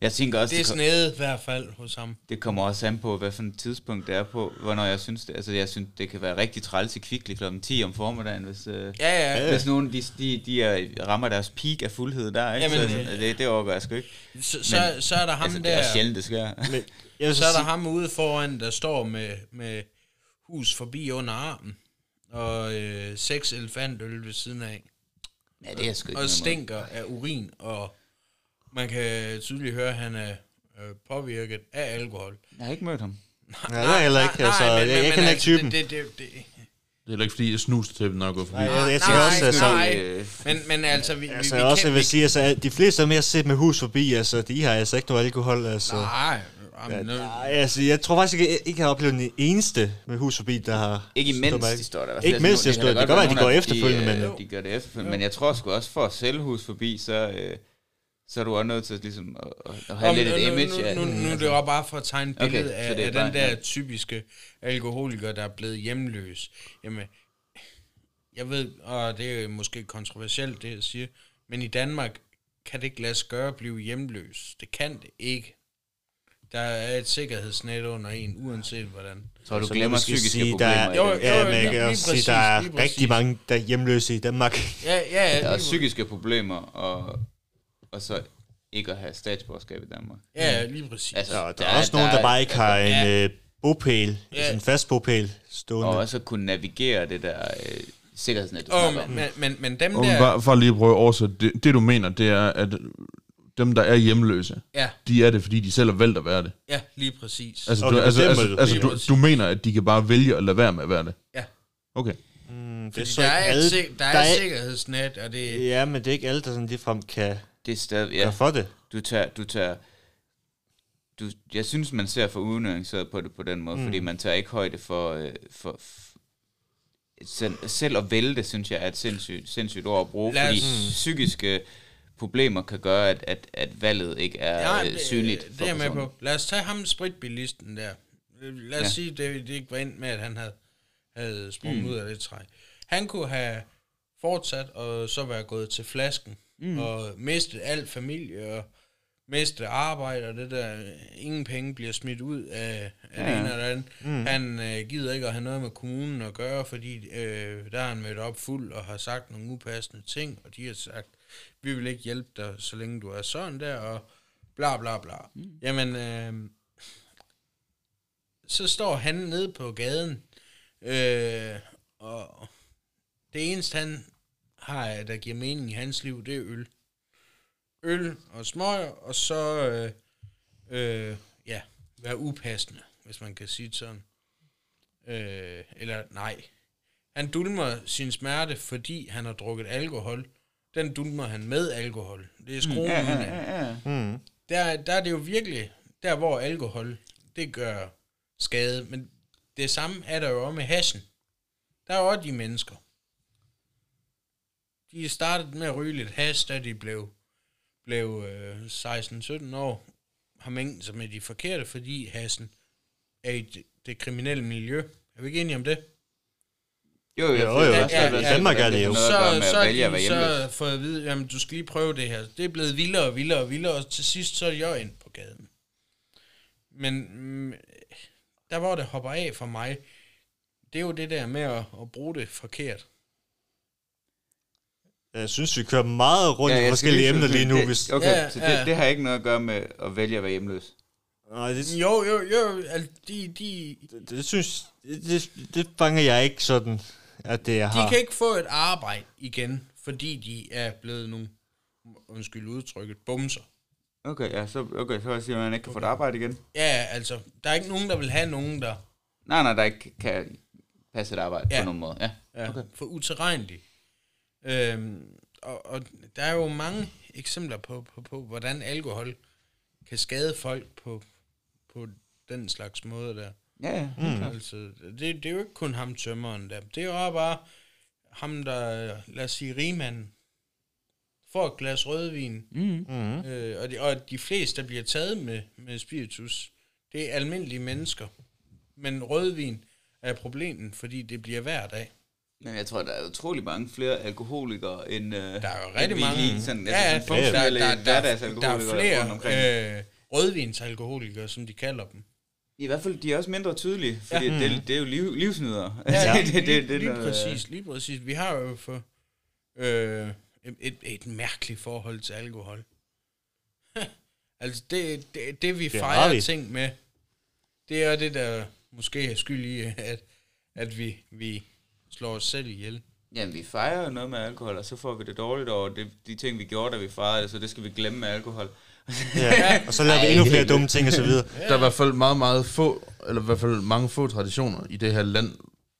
Jeg tænker også, Det er det, kom, snedet i hvert fald hos ham. det kommer også an på, hvad for et tidspunkt det er på, hvornår jeg synes det. Altså, jeg synes, det kan være rigtig træls i kvickly kl. 10 om formiddagen, hvis, øh, Ja, ja. hvis nogen de, de, de er, rammer deres peak af fuldhed der, ikke? Jamen, så, øh, det, det overgår jeg sgu ikke. Så, så, så er der ham altså, det der, er sjældent, det sker. men jeg så er der ham ude foran, der står med, med hus forbi under armen. Og øh, seks elefantøl ved siden af. Ja, det er sgu ikke og stinker af urin, og man kan tydeligt høre, at han er øh, påvirket af alkohol. Jeg har ikke mødt ham. Nej, det er heller ikke. Altså, jeg, jeg kender ikke typen. Det, det, det, det. Det er heller ikke fordi, jeg snuste til dem, når jeg går forbi. Nej, jeg, jeg tænker Nej, også, altså, nej. Øh, Men, men altså, vi, altså vi, vi også, kan, jeg vil sige, altså, at de fleste, som jeg har set med hus forbi, altså, de har altså ikke noget alkohol, altså. Nej, Ej, altså, jeg tror faktisk ikke, jeg ikke har oplevet den eneste med hus forbi, der har... Ikke imens de står der. Altså, Ikke mens de står der. Det kan godt være, de går efterfølgende, de, men... øh, De gør det efterfølgende, men jeg tror sgu også, for at sælge hus forbi, så, øh, så er du også nødt til ligesom, at, at- have Om, lidt et nu, image. nu, nu, nu, nu er altså. det jo bare for at tegne et Okay, billede så af, af bare- den der ja. typiske alkoholiker, der er blevet hjemløs. Jamen, jeg ved, og det er måske kontroversielt, det jeg siger, men i Danmark kan det ikke lade sig gøre at blive hjemløs. Det kan det ikke. Der er et sikkerhedsnet under en, uanset hvordan. Så du Så glemmer psykiske sige, problemer. Der er, Jo, ja, jo, men jeg lige- kan også sige, der er rigtig mange, der er hjemløse i Danmark. Ja, ja, ja. Der er psykiske problemer, og, og så ikke at have statsborgerskab i Danmark. Ja, lige præcis. Altså, Ja, der, er også nogen, der bare ikke har en Ja. øh, bopæl, Ja. altså en fast bopæl stående. Og også at kunne navigere det der øh, sikkerhedsnet, du om. men, men, men dem Og der... bare for lige at prøve at oversætte, det, det du mener, det er, at dem, der er hjemløse, Ja, de er det, fordi de selv har valgt at være det. ja, lige præcis. Altså, Okay, du, altså, altså, måde. altså du, præcis. du mener, at de kan bare vælge at lade være med at være det? Ja. Okay. Mm, det Fordi så der ikke er, alle, et, sik- der er der et er- sikkerhedsnet, og det... Ja, men det er ikke alle, der sådan ligefrem kan Det er stadig, ja. ja, gøre for det. du tager, du tager, du, jeg synes, man ser for unuanceret på det på den måde, Mm. fordi man tager ikke højde for, øh, for, f- selv, selv at vælge det, synes jeg er et sindssygt, sindssygt ord at bruge, fordi Mm. psykiske problemer kan gøre, at, at, at valget ikke er Ja, ja, det, synligt. det for er jeg med på. Lad os tage ham spritbilisten der. Lad os ja. Sige, det, det ikke var endt med, at han havde, havde sprunget. Mm. ud af det træ. Han kunne have fortsat og så være gået til flasken mm. og mistet alt familie og mistet arbejde og det der, ingen penge bliver smidt ud af, af Ja. det ene eller det andet. Mm. Han øh, gider ikke at have noget med kommunen at gøre, fordi øh, der er han mødt op fuld og har sagt nogle upassende ting, og de har sagt, vi vil ikke hjælpe dig, så længe du er sådan der, og bla bla bla. Mm. Jamen, øh, så står han nede på gaden, øh, og det eneste han har, der giver mening i hans liv, det er øl. Øl og smøger, og så, øh, øh, ja, være upassende, hvis man kan sige det sådan. Øh, eller nej. Han dulmer sin smerte, fordi han har drukket alkohol. Den dulmer han med alkohol. Det er skruen Ja, mm, ja, ja, ja. Mm. der, der er det jo virkelig, der hvor alkohol, det gør skade, men det samme er der jo også med hashen. Der er også de mennesker. De startede med at ryge lidt hash, da de blev, blev øh, 16-17 år, har mængden sig med de forkerte, fordi hashen er i det, det kriminelle miljø. Er vi ikke enige om det? Jo, jo, Jo, jo, altså, Danmark er det jo. så, Så, vælge de så fået at vide, jamen du skal lige prøve det her. Det er blevet vildere og vildere og vildere, og til sidst så er jeg ind på gaden. Men mm, der hvor det hopper af for mig, det er jo det der med at, at bruge det forkert. Jeg synes, vi kører meget rundt Ja, i forskellige emner sige, lige nu. det, Hvis... Okay, Ja, så ja. det, det har ikke noget at gøre med at vælge at være hjemløs. Nej, det, Jo, jo, jo, altså, de, de, det, det, synes, det, det, det fanger jeg ikke sådan, at det jeg de har. kan ikke få et arbejde igen, fordi de er blevet nogle, undskyld udtrykket, bumser. Okay, ja, så, okay, så siger man, at man ikke kan få et arbejde igen. Ja, altså, der er ikke nogen, der vil have nogen, der Nej, nej, der ikke kan passe et arbejde Ja. på nogen måde. Ja. Ja, Okay. okay. for uterrenelig. Øhm, og, og der er jo mange eksempler på, på, på, hvordan alkohol kan skade folk på, på den slags måde der. Ja, ja. Mm. Altså, det, det er jo ikke kun ham tømmeren der. Det er jo også bare ham, der, lad os sige, rigmanden, får et glas rødvin, Mm. Mm. øh, og, de, og de fleste, der bliver taget med, med spiritus, det er almindelige mennesker. Men rødvin er problemet, fordi det bliver hver dag. Men jeg tror, der er utrolig mange flere alkoholikere, end, øh, Der er jo rigtig vi mange. lige sådan, ja, altså, ja, sådan der, funktionelle der, der, der, der er hverdagsalkoholikere rundt flere øh, rødvinsalkoholikere, som de kalder dem. I hvert fald, de er også mindre tydelige, fordi Ja. ja. det, det er jo liv, livsnydere. Ja, det, det, det, det, lige noget, præcis, lige præcis. Vi har jo for øh, et, et, et mærkeligt forhold til alkohol. altså, det, det, det vi Det fejrer vi. ting med, det er det, der måske er skyld i, at, at vi, vi slår os selv ihjel. Jamen, vi fejrer jo noget med alkohol, og så får vi det dårligt over det, de ting, vi gjorde, da vi fejrede det, så det skal vi glemme med alkohol. Ja. Og så laver vi endnu flere dumme ting og så videre. Der er i hvert fald meget, meget få, eller i hvert fald mange få traditioner i det her land,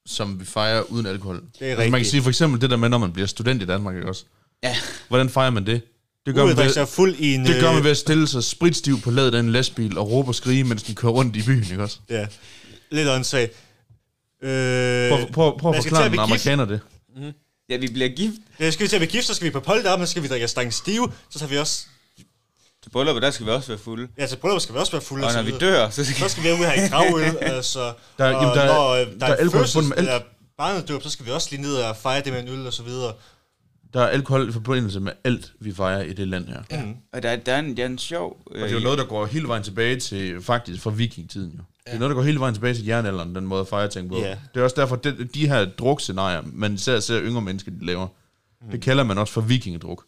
som vi fejrer uden alkohol. Det er altså, man kan rigtigt. sige for eksempel det der med, når man bliver student i Danmark, ikke også? Ja. Hvordan fejrer man det? Det gør, man Udadrik ved, sig fuld i en... det gør man øh, ved at stille sig spritstiv på ladet af en lastbil og råbe og skrige, mens den kører rundt i byen, ikke også? Ja, lidt åndssvagt. Øh, Prøv, prøv, prøv at forklare gift. amerikaner det. Ja, vi bliver gift. Ja, skal vi til at blive gift, så skal vi på polterabend, så skal vi drikke stang stive, så tager vi også... Til bryllupet, der skal vi også være fulde. Ja, til bryllup skal vi også være fulde. Og så når vi dør, så skal Så skal vi ud og have en gravøl, altså... Der er- og jamen, der er- når, øh, der er alkohol forbundet med alt. barnet så skal vi også lige ned og fejre det med en øl og så videre. Der er alkohol i forbindelse med alt, vi fejrer i det land her. Ja. Mm. Og der, er- der, er en, der er en sjov... Og det er jo noget, der går hele vejen tilbage til, faktisk fra vikingtiden jo. Det er noget, der går hele vejen tilbage til jernalderen, den måde at fejre ting på. Ja. Det er også derfor, de, de her drukscenarier, man især ser yngre mennesker, de laver, mm. det kalder man også for vikingedruk.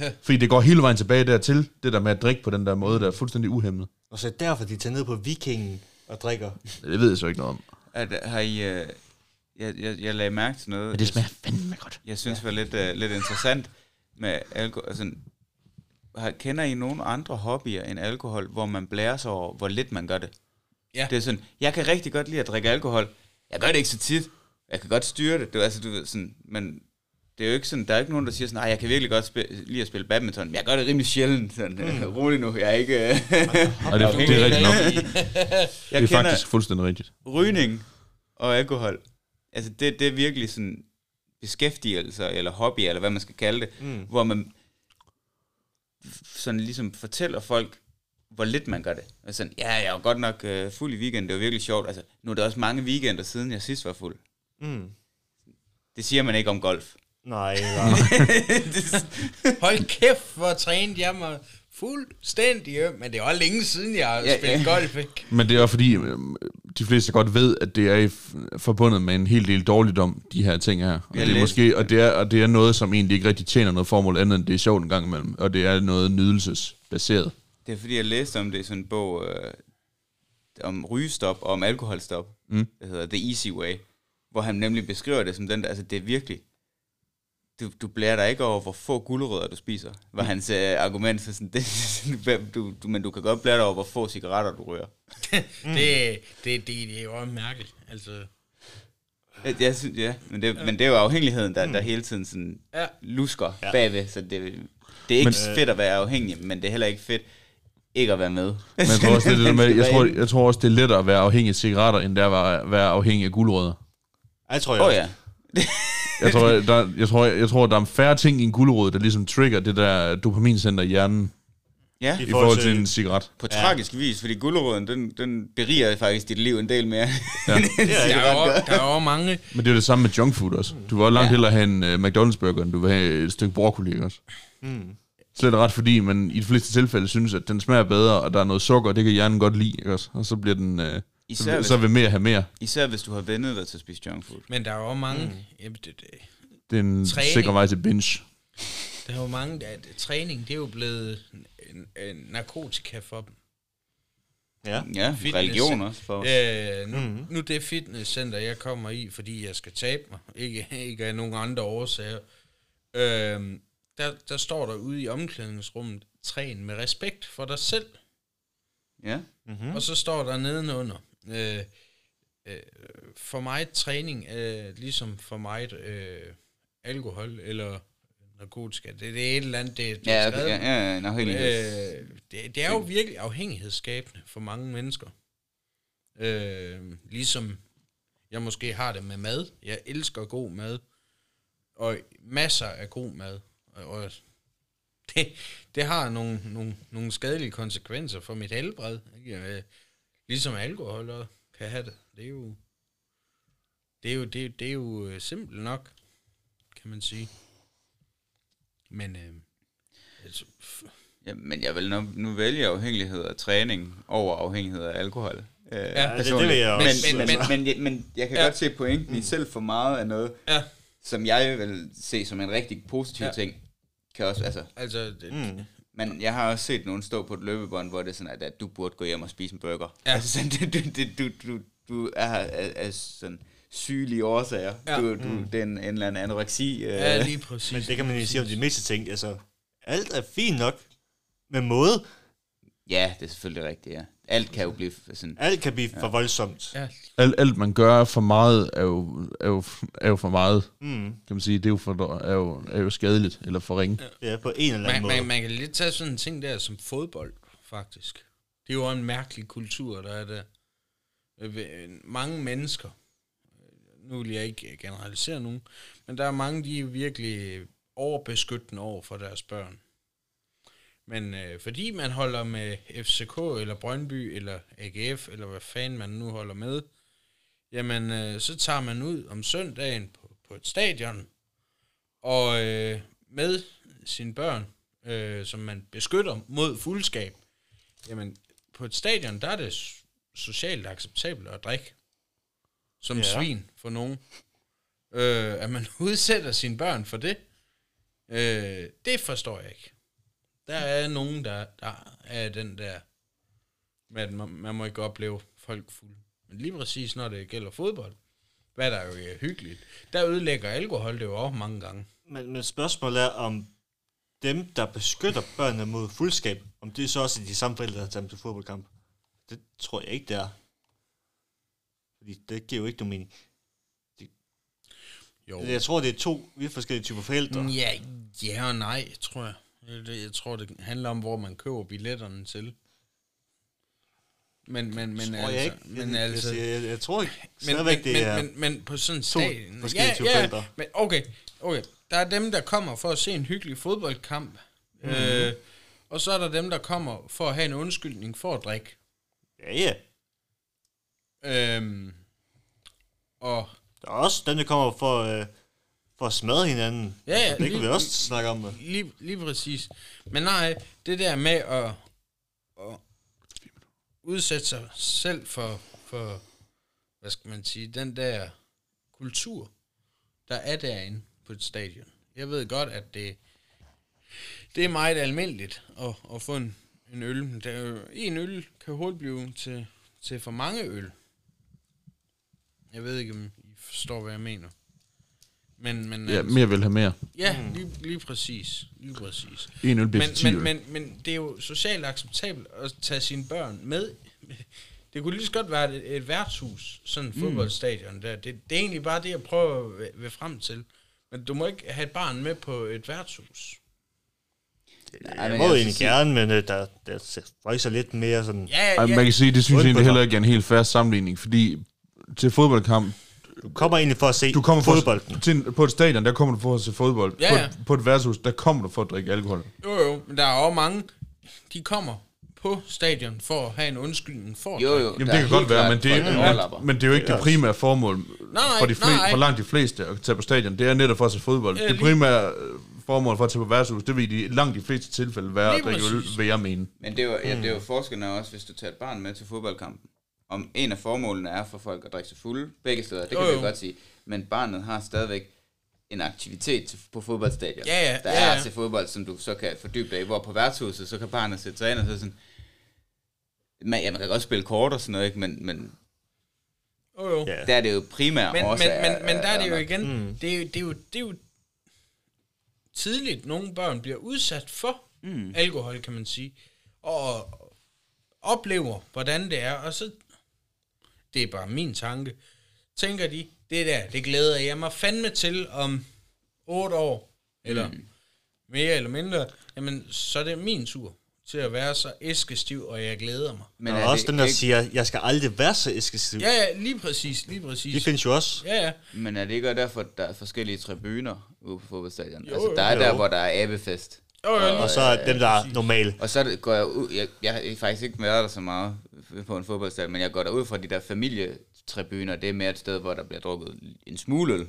Ja. Fordi det går hele vejen tilbage dertil, det der med at drikke på den der måde, der er fuldstændig uhemmet. Og så er det derfor, de tager ned på vikingen og drikker. Det ved jeg så ikke noget om. At, har I... Øh, jeg, jeg, jeg lagde mærke til noget. Men det smager fandme godt. Jeg synes var lidt, uh, lidt interessant med alkohol. Altså, har, kender I nogen andre hobbyer end alkohol, hvor man blærer sig over, hvor lidt man gør det? Ja. Det er sådan, jeg kan rigtig godt lide at drikke alkohol. Jeg gør det ikke så tit. Jeg kan godt styre det. det er, altså, du ved, sådan, men det er jo ikke sådan, der er ikke nogen, der siger sådan, nej, jeg kan virkelig godt spille, lide at spille badminton, men jeg gør det rimelig sjældent. Sådan, mm. rolig nu, jeg er ikke... Og det, er- det er rigtigt nok. jeg Det er faktisk fuldstændig rigtigt. rygning og alkohol. Altså, det, det er virkelig sådan beskæftigelser, eller hobby, eller hvad man skal kalde det, Mm. hvor man sådan ligesom fortæller folk, hvor lidt man gør det. Altså, sådan, ja, jeg var godt nok øh, fuld i weekenden, det var virkelig sjovt. Altså, nu er det også mange weekender siden, jeg sidst var fuld. Mm. Det siger man ikke om golf. Nej, nej. Hold kæft, hvor trænet jeg mig fuldstændig, øh, men det er også længe siden, jeg har Ja, spillet ja. golf, ikke? Men det er også fordi, øhm, de fleste godt ved, at det er forbundet med en hel del dårligdom, de her ting her. Og, det er, måske, og, det er, og det er noget, som egentlig ikke rigtig tjener noget formål andet, end det er sjovt en gang imellem. Og det er noget nydelsesbaseret. Det er fordi, jeg læste om det i sådan en bog øh, om rygestop og om alkoholstop, Mm. der hedder The Easy Way, hvor han nemlig beskriver det som den, der, altså det er virkelig, du, du blærer dig ikke over, hvor få gulerødder du spiser, var hans øh, argument, så sådan, det, du, du, men du kan godt blære dig over, hvor få cigaretter du ryger. det, det, det, det er jo også mærkeligt, altså. Jeg, jeg synes, ja, men det, men det er jo afhængigheden, der, der hele tiden sådan Ja. lusker Ja. bagved, så det, det er ikke Men- men, fedt at være afhængig, men det er heller ikke fedt ikke at være med. Men jeg tror også, det er det med, jeg tror, jeg tror også, det er lettere at være afhængig af cigaretter, end det er at være- være afhængig af guldrødder. Det tror jeg Åh oh, ja. Jeg tror, der, jeg, tror, jeg tror, der er færre ting i en guldrød, der ligesom trigger det der dopaminцenter i hjernen, Ja, I i forhold til til- en cigaret. på Ja. tragisk vis, fordi gulerøden, den, den beriger faktisk dit liv en del mere. Ja. end Der er, jo, der er jo mange, Men det er jo det samme med junkfood også. Du vil også langt Ja. hellere have en uh, McDonald's-burger, end du vil have et stykke broccoli, også? Mm. Er det ret, fordi man i de fleste tilfælde synes, at den smager bedre, og der er noget sukker, og det kan hjernen godt lide, ikke også? Og så bliver den... Uh, Især, så, hvis, så vil mere have mere. især hvis du har vendet dig til at spise junkfood. men der er jo mange, mm. jamen, det, det, Det er en Træning. sikker vej til binge. der er jo mange, der, træning, det er jo blevet en, en narkotika for dem. Ja. Ja, Fitness. religion også for os. Øh, nu, Mhm. mm-hmm. nu det fitnesscenter, jeg kommer i, fordi jeg skal tabe mig, ikke, ikke af nogen andre årsager, øh, der, der står der ude i omklædningsrummet, træn med respekt for dig selv. Ja. Mm. Og så står der nedenunder, øh, øh, for mig træning, øh, ligesom for mig øh, alkohol eller narkotika. Det, det er et eller andet, det, det Ja, er skrevet. ja, ja, en afhængighed. Øh, det, det er jo virkelig afhængighedsskabende for mange mennesker. Øh, ligesom jeg måske har det med mad. Jeg elsker god mad. Og masser af god mad. Og, og det, det har nogle, nogle, nogle skadelige konsekvenser for mit helbred. Ikke? Øh, Ligesom alkohol kan have det. Det er jo, det er jo, det, er- det er jo øh, simpelt nok, kan man sige. Men øh, altså, Ja, men jeg vil nu, nu vælge afhængighed af træning over afhængighed af alkohol. Øh, Ja, det- det vil jeg men, også, men, altså. men, men, men jeg kan Ja. godt se pointen i selv for meget af noget, ja, som jeg vil se som en rigtig positiv ja. ting. Kan også, altså, altså, det, Mm. men jeg har også set nogen stå på et løbebånd, hvor det er sådan, at, at du burde gå hjem og spise en burger. Ja. Altså sådan, det, du, det, du, du, du er af, af sådan sygelige årsager. Ja. Du, du, Mm. Det er en, en eller anden anoreksi. Øh, ja, lige præcis. Men det kan man jo sige om de meste ting. Altså, alt er fint nok med måde, Ja, det er selvfølgelig rigtigt, ja. Alt kan jo blive sådan... Alt kan blive for voldsomt. Ja. Alt, alt man gør for meget, er jo, er jo, er jo for meget. Mm. Kan man sige, det er jo, for, er jo, er jo skadeligt, eller for ringe. Ja, på en eller anden Man, måde. man, man kan lidt tage sådan en ting der som fodbold, faktisk. Det er jo en mærkelig kultur, der er der. Øh, ved- Mange mennesker, øh, nu vil jeg ikke generalisere nogen, men der er mange, de er virkelig overbeskyttende over for deres børn. Men øh, fordi man holder med FCK, eller Brøndby, eller AGF, eller hvad fanden man nu holder med, jamen øh, så tager man ud om søndagen på, på et stadion, og øh, med sine børn, øh, som man beskytter mod fuldskab, jamen på et stadion, der er det socialt acceptabelt at drikke. Som ja. svin for nogen. Øh, at man udsætter sine børn for det, øh, det forstår jeg ikke. Der er nogen, der, der er den der, med at man, man må ikke opleve folk fulde. Men lige præcis, når det gælder fodbold, hvad der er jo øh, hyggeligt, der ødelægger alkohol det jo også mange gange. Men, men spørgsmålet er, om dem, der beskytter børnene mod fuldskab, om det er så også de samme forældre, der tager dem til fodboldkamp. Det tror jeg ikke, det er. Fordi det giver jo ikke nogen mening. Jo. Jeg tror, det er to vidt forskellige typer forældre. Ja, ja og nej, tror jeg. Det- Jeg tror, det handler om, hvor man køber billetterne til. Men, men, men, tror altså, jeg ikke. men jeg, altså, jeg, jeg, jeg tror ikke men, stadigvæk, men, det men, er... men, men på sådan en stadion... forskellige Ja, ja, men okay, okay. Der er dem, der kommer for at se en hyggelig fodboldkamp. Mm. Øh, og så er der dem, der kommer for at have en undskyldning for at drikke. Ja, ja. Øhm, og Der er også dem, der kommer for, øh, for at smadre hinanden. Ja, ja, det lige- vi også snakke om. Lige, lige præcis. Men nej, det der med at, at udsætte sig selv for, for, hvad skal man sige, den der kultur, der er derinde på et stadion. Jeg ved godt, at det, det er meget almindeligt at, at få en, en øl. Der er jo, en øl kan hurtigt blive til, til for mange øl. Jeg ved ikke, om I forstår, hvad jeg mener. Men, men Ja, mere vil have mere. Ja, lige, lige præcis. Lige præcis. En øl men, til 10 men, men, men det er jo socialt acceptabelt at tage sine børn med. Det kunne lige så godt være et, et værtshus, sådan et Mm. fodboldstadion der. Det, det er egentlig bare det, jeg prøver at vil frem til. Men du må ikke have et barn med på et værtshus. Jeg må egentlig gerne, men øh, der, der er faktisk så lidt mere sådan... Ja, Ej, man kan sige, det synes jeg egentlig heller ikke er en helt færre sammenligning, fordi til fodboldkamp... Du kommer egentlig for at se du kommer for, fodbolden. Til, på et stadion, der kommer du for at se fodbold. Ja, på, ja. et, på et værtshus, der kommer du for at drikke alkohol. Jo, jo, men der er også mange, de kommer på stadion for at have en undskyldning for at Jo, jo, Jamen, det kan godt være, men det, er, men, men det er jo ikke det primære formål Nej, for, de fle, nej. for langt de fleste at tage på stadion. Det er netop for at se fodbold. Ja, det primære øh, formål for at tage på værtshus, det vil i langt de fleste tilfælde være at drikke øl, vil jeg mene. Men det er, jo, ja, det er Mm. jo forskellen er også, hvis du tager et barn med til fodboldkampen. Om en af formålene er for folk at drikke sig fulde, begge steder, det kan Jo, vi jo. jo godt sige. Men barnet har stadigvæk en aktivitet på fodboldstadion. Ja, ja, der ja, er ja. til fodbold, som du så kan fordybe dig i. Hvor på værtshuset, så kan barnet sætte sig ind og så sådan... Man, ja, man kan godt spille kort og sådan noget, ikke? Men, men Jo, jo. der er det jo primært men, også... men, men, men der er det jo igen, mm. det, er jo, det, er jo, det er jo tidligt, nogle børn bliver udsat for mm. alkohol, kan man sige, og oplever, hvordan det er, og så, det er bare min tanke, tænker de, det der, det glæder jeg mig fandme til om otte år, eller mm. mere eller mindre, jamen, så er det min tur til at være så æskestiv, og jeg glæder mig. Men er også dem, der siger, jeg skal aldrig være så æskestiv. Ja, ja, lige præcis, lige præcis. De findes jo også. Ja, ja. Men er det ikke også derfor, at der er forskellige tribuner ude på fodboldstadion? Jo, altså, der er Jo. der, hvor der er abefest. Jo, jo, Og så er dem, der er normale. Og så er det- går jeg ud, jeg, jeg har faktisk ikke været der så meget på en fodboldstadion, men jeg går der ud fra de der familietribuner, det er mere et sted, hvor der bliver drukket en smule øl.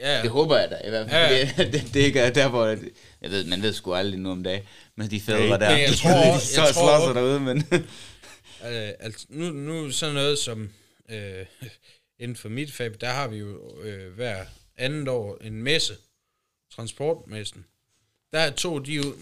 Ja, ja. Det håber jeg da, i hvert fald. Ja, Ja, ja. ja. Det, det, det, ikke er der, hvor... Jeg ved, man ved sgu aldrig nu om dagen, men de fædre Nej. der, jeg tror- de, jeg så tror- slår sig derude, men... Øh, altså, nu, nu sådan noget som øh, inden for mit fag, der har vi jo øh, hver andet år en messe, transportmessen. Der er to de jo...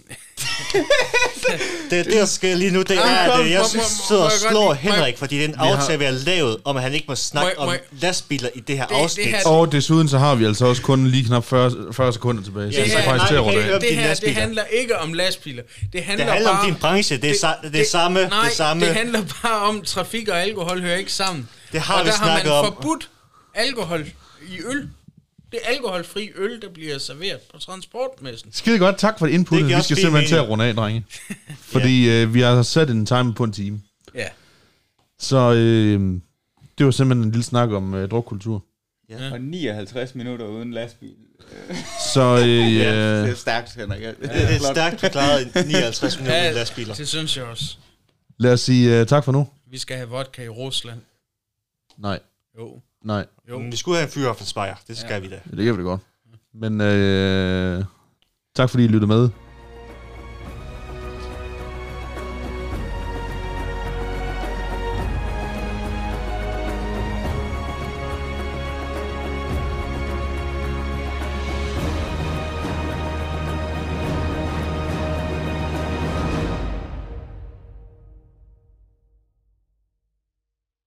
Det, det, der sker lige nu, det Ah, er, kom, at jeg må- sidder og slår må Henrik, fordi det er en har- aftale, vi har lavet, om at han ikke må snakke Må om lastbiler i det her Det- det afsnit. her- Og desuden så har vi altså også kun lige knap 40, 40 sekunder tilbage, så ja, faktisk nej, til at runde af. det her, det handler ikke om lastbiler. Det handler, Det handler bare, om din branche, det er, sa- det er samme, nej, det samme. det handler bare om, trafik og alkohol hører ikke sammen. Det har og vi der har snakket man om. forbudt alkohol i øl. Det er alkoholfri øl, der bliver serveret på transportmessen. Skide godt, tak for input. Det giver Vi skal simpelthen til at runde af, drenge. Fordi øh, vi har sat en timer på en time. Ja. Så øh, det var simpelthen en lille snak om øh, drukkultur. Og 59 minutter uden lastbil. Så øh, Det øh, er stærkt, Henrik. Ja, Det er stærkt forklaret i 59 minutter med lastbiler. det synes jeg også. lad os sige øh, tak for nu. Vi skal have vodka i Rusland. Nej, Jo. Nej. Jo. Men vi skulle have en fyr fra Speyer, det skal vi da. Det kan vi da godt. Men øh, tak fordi I lyttede med.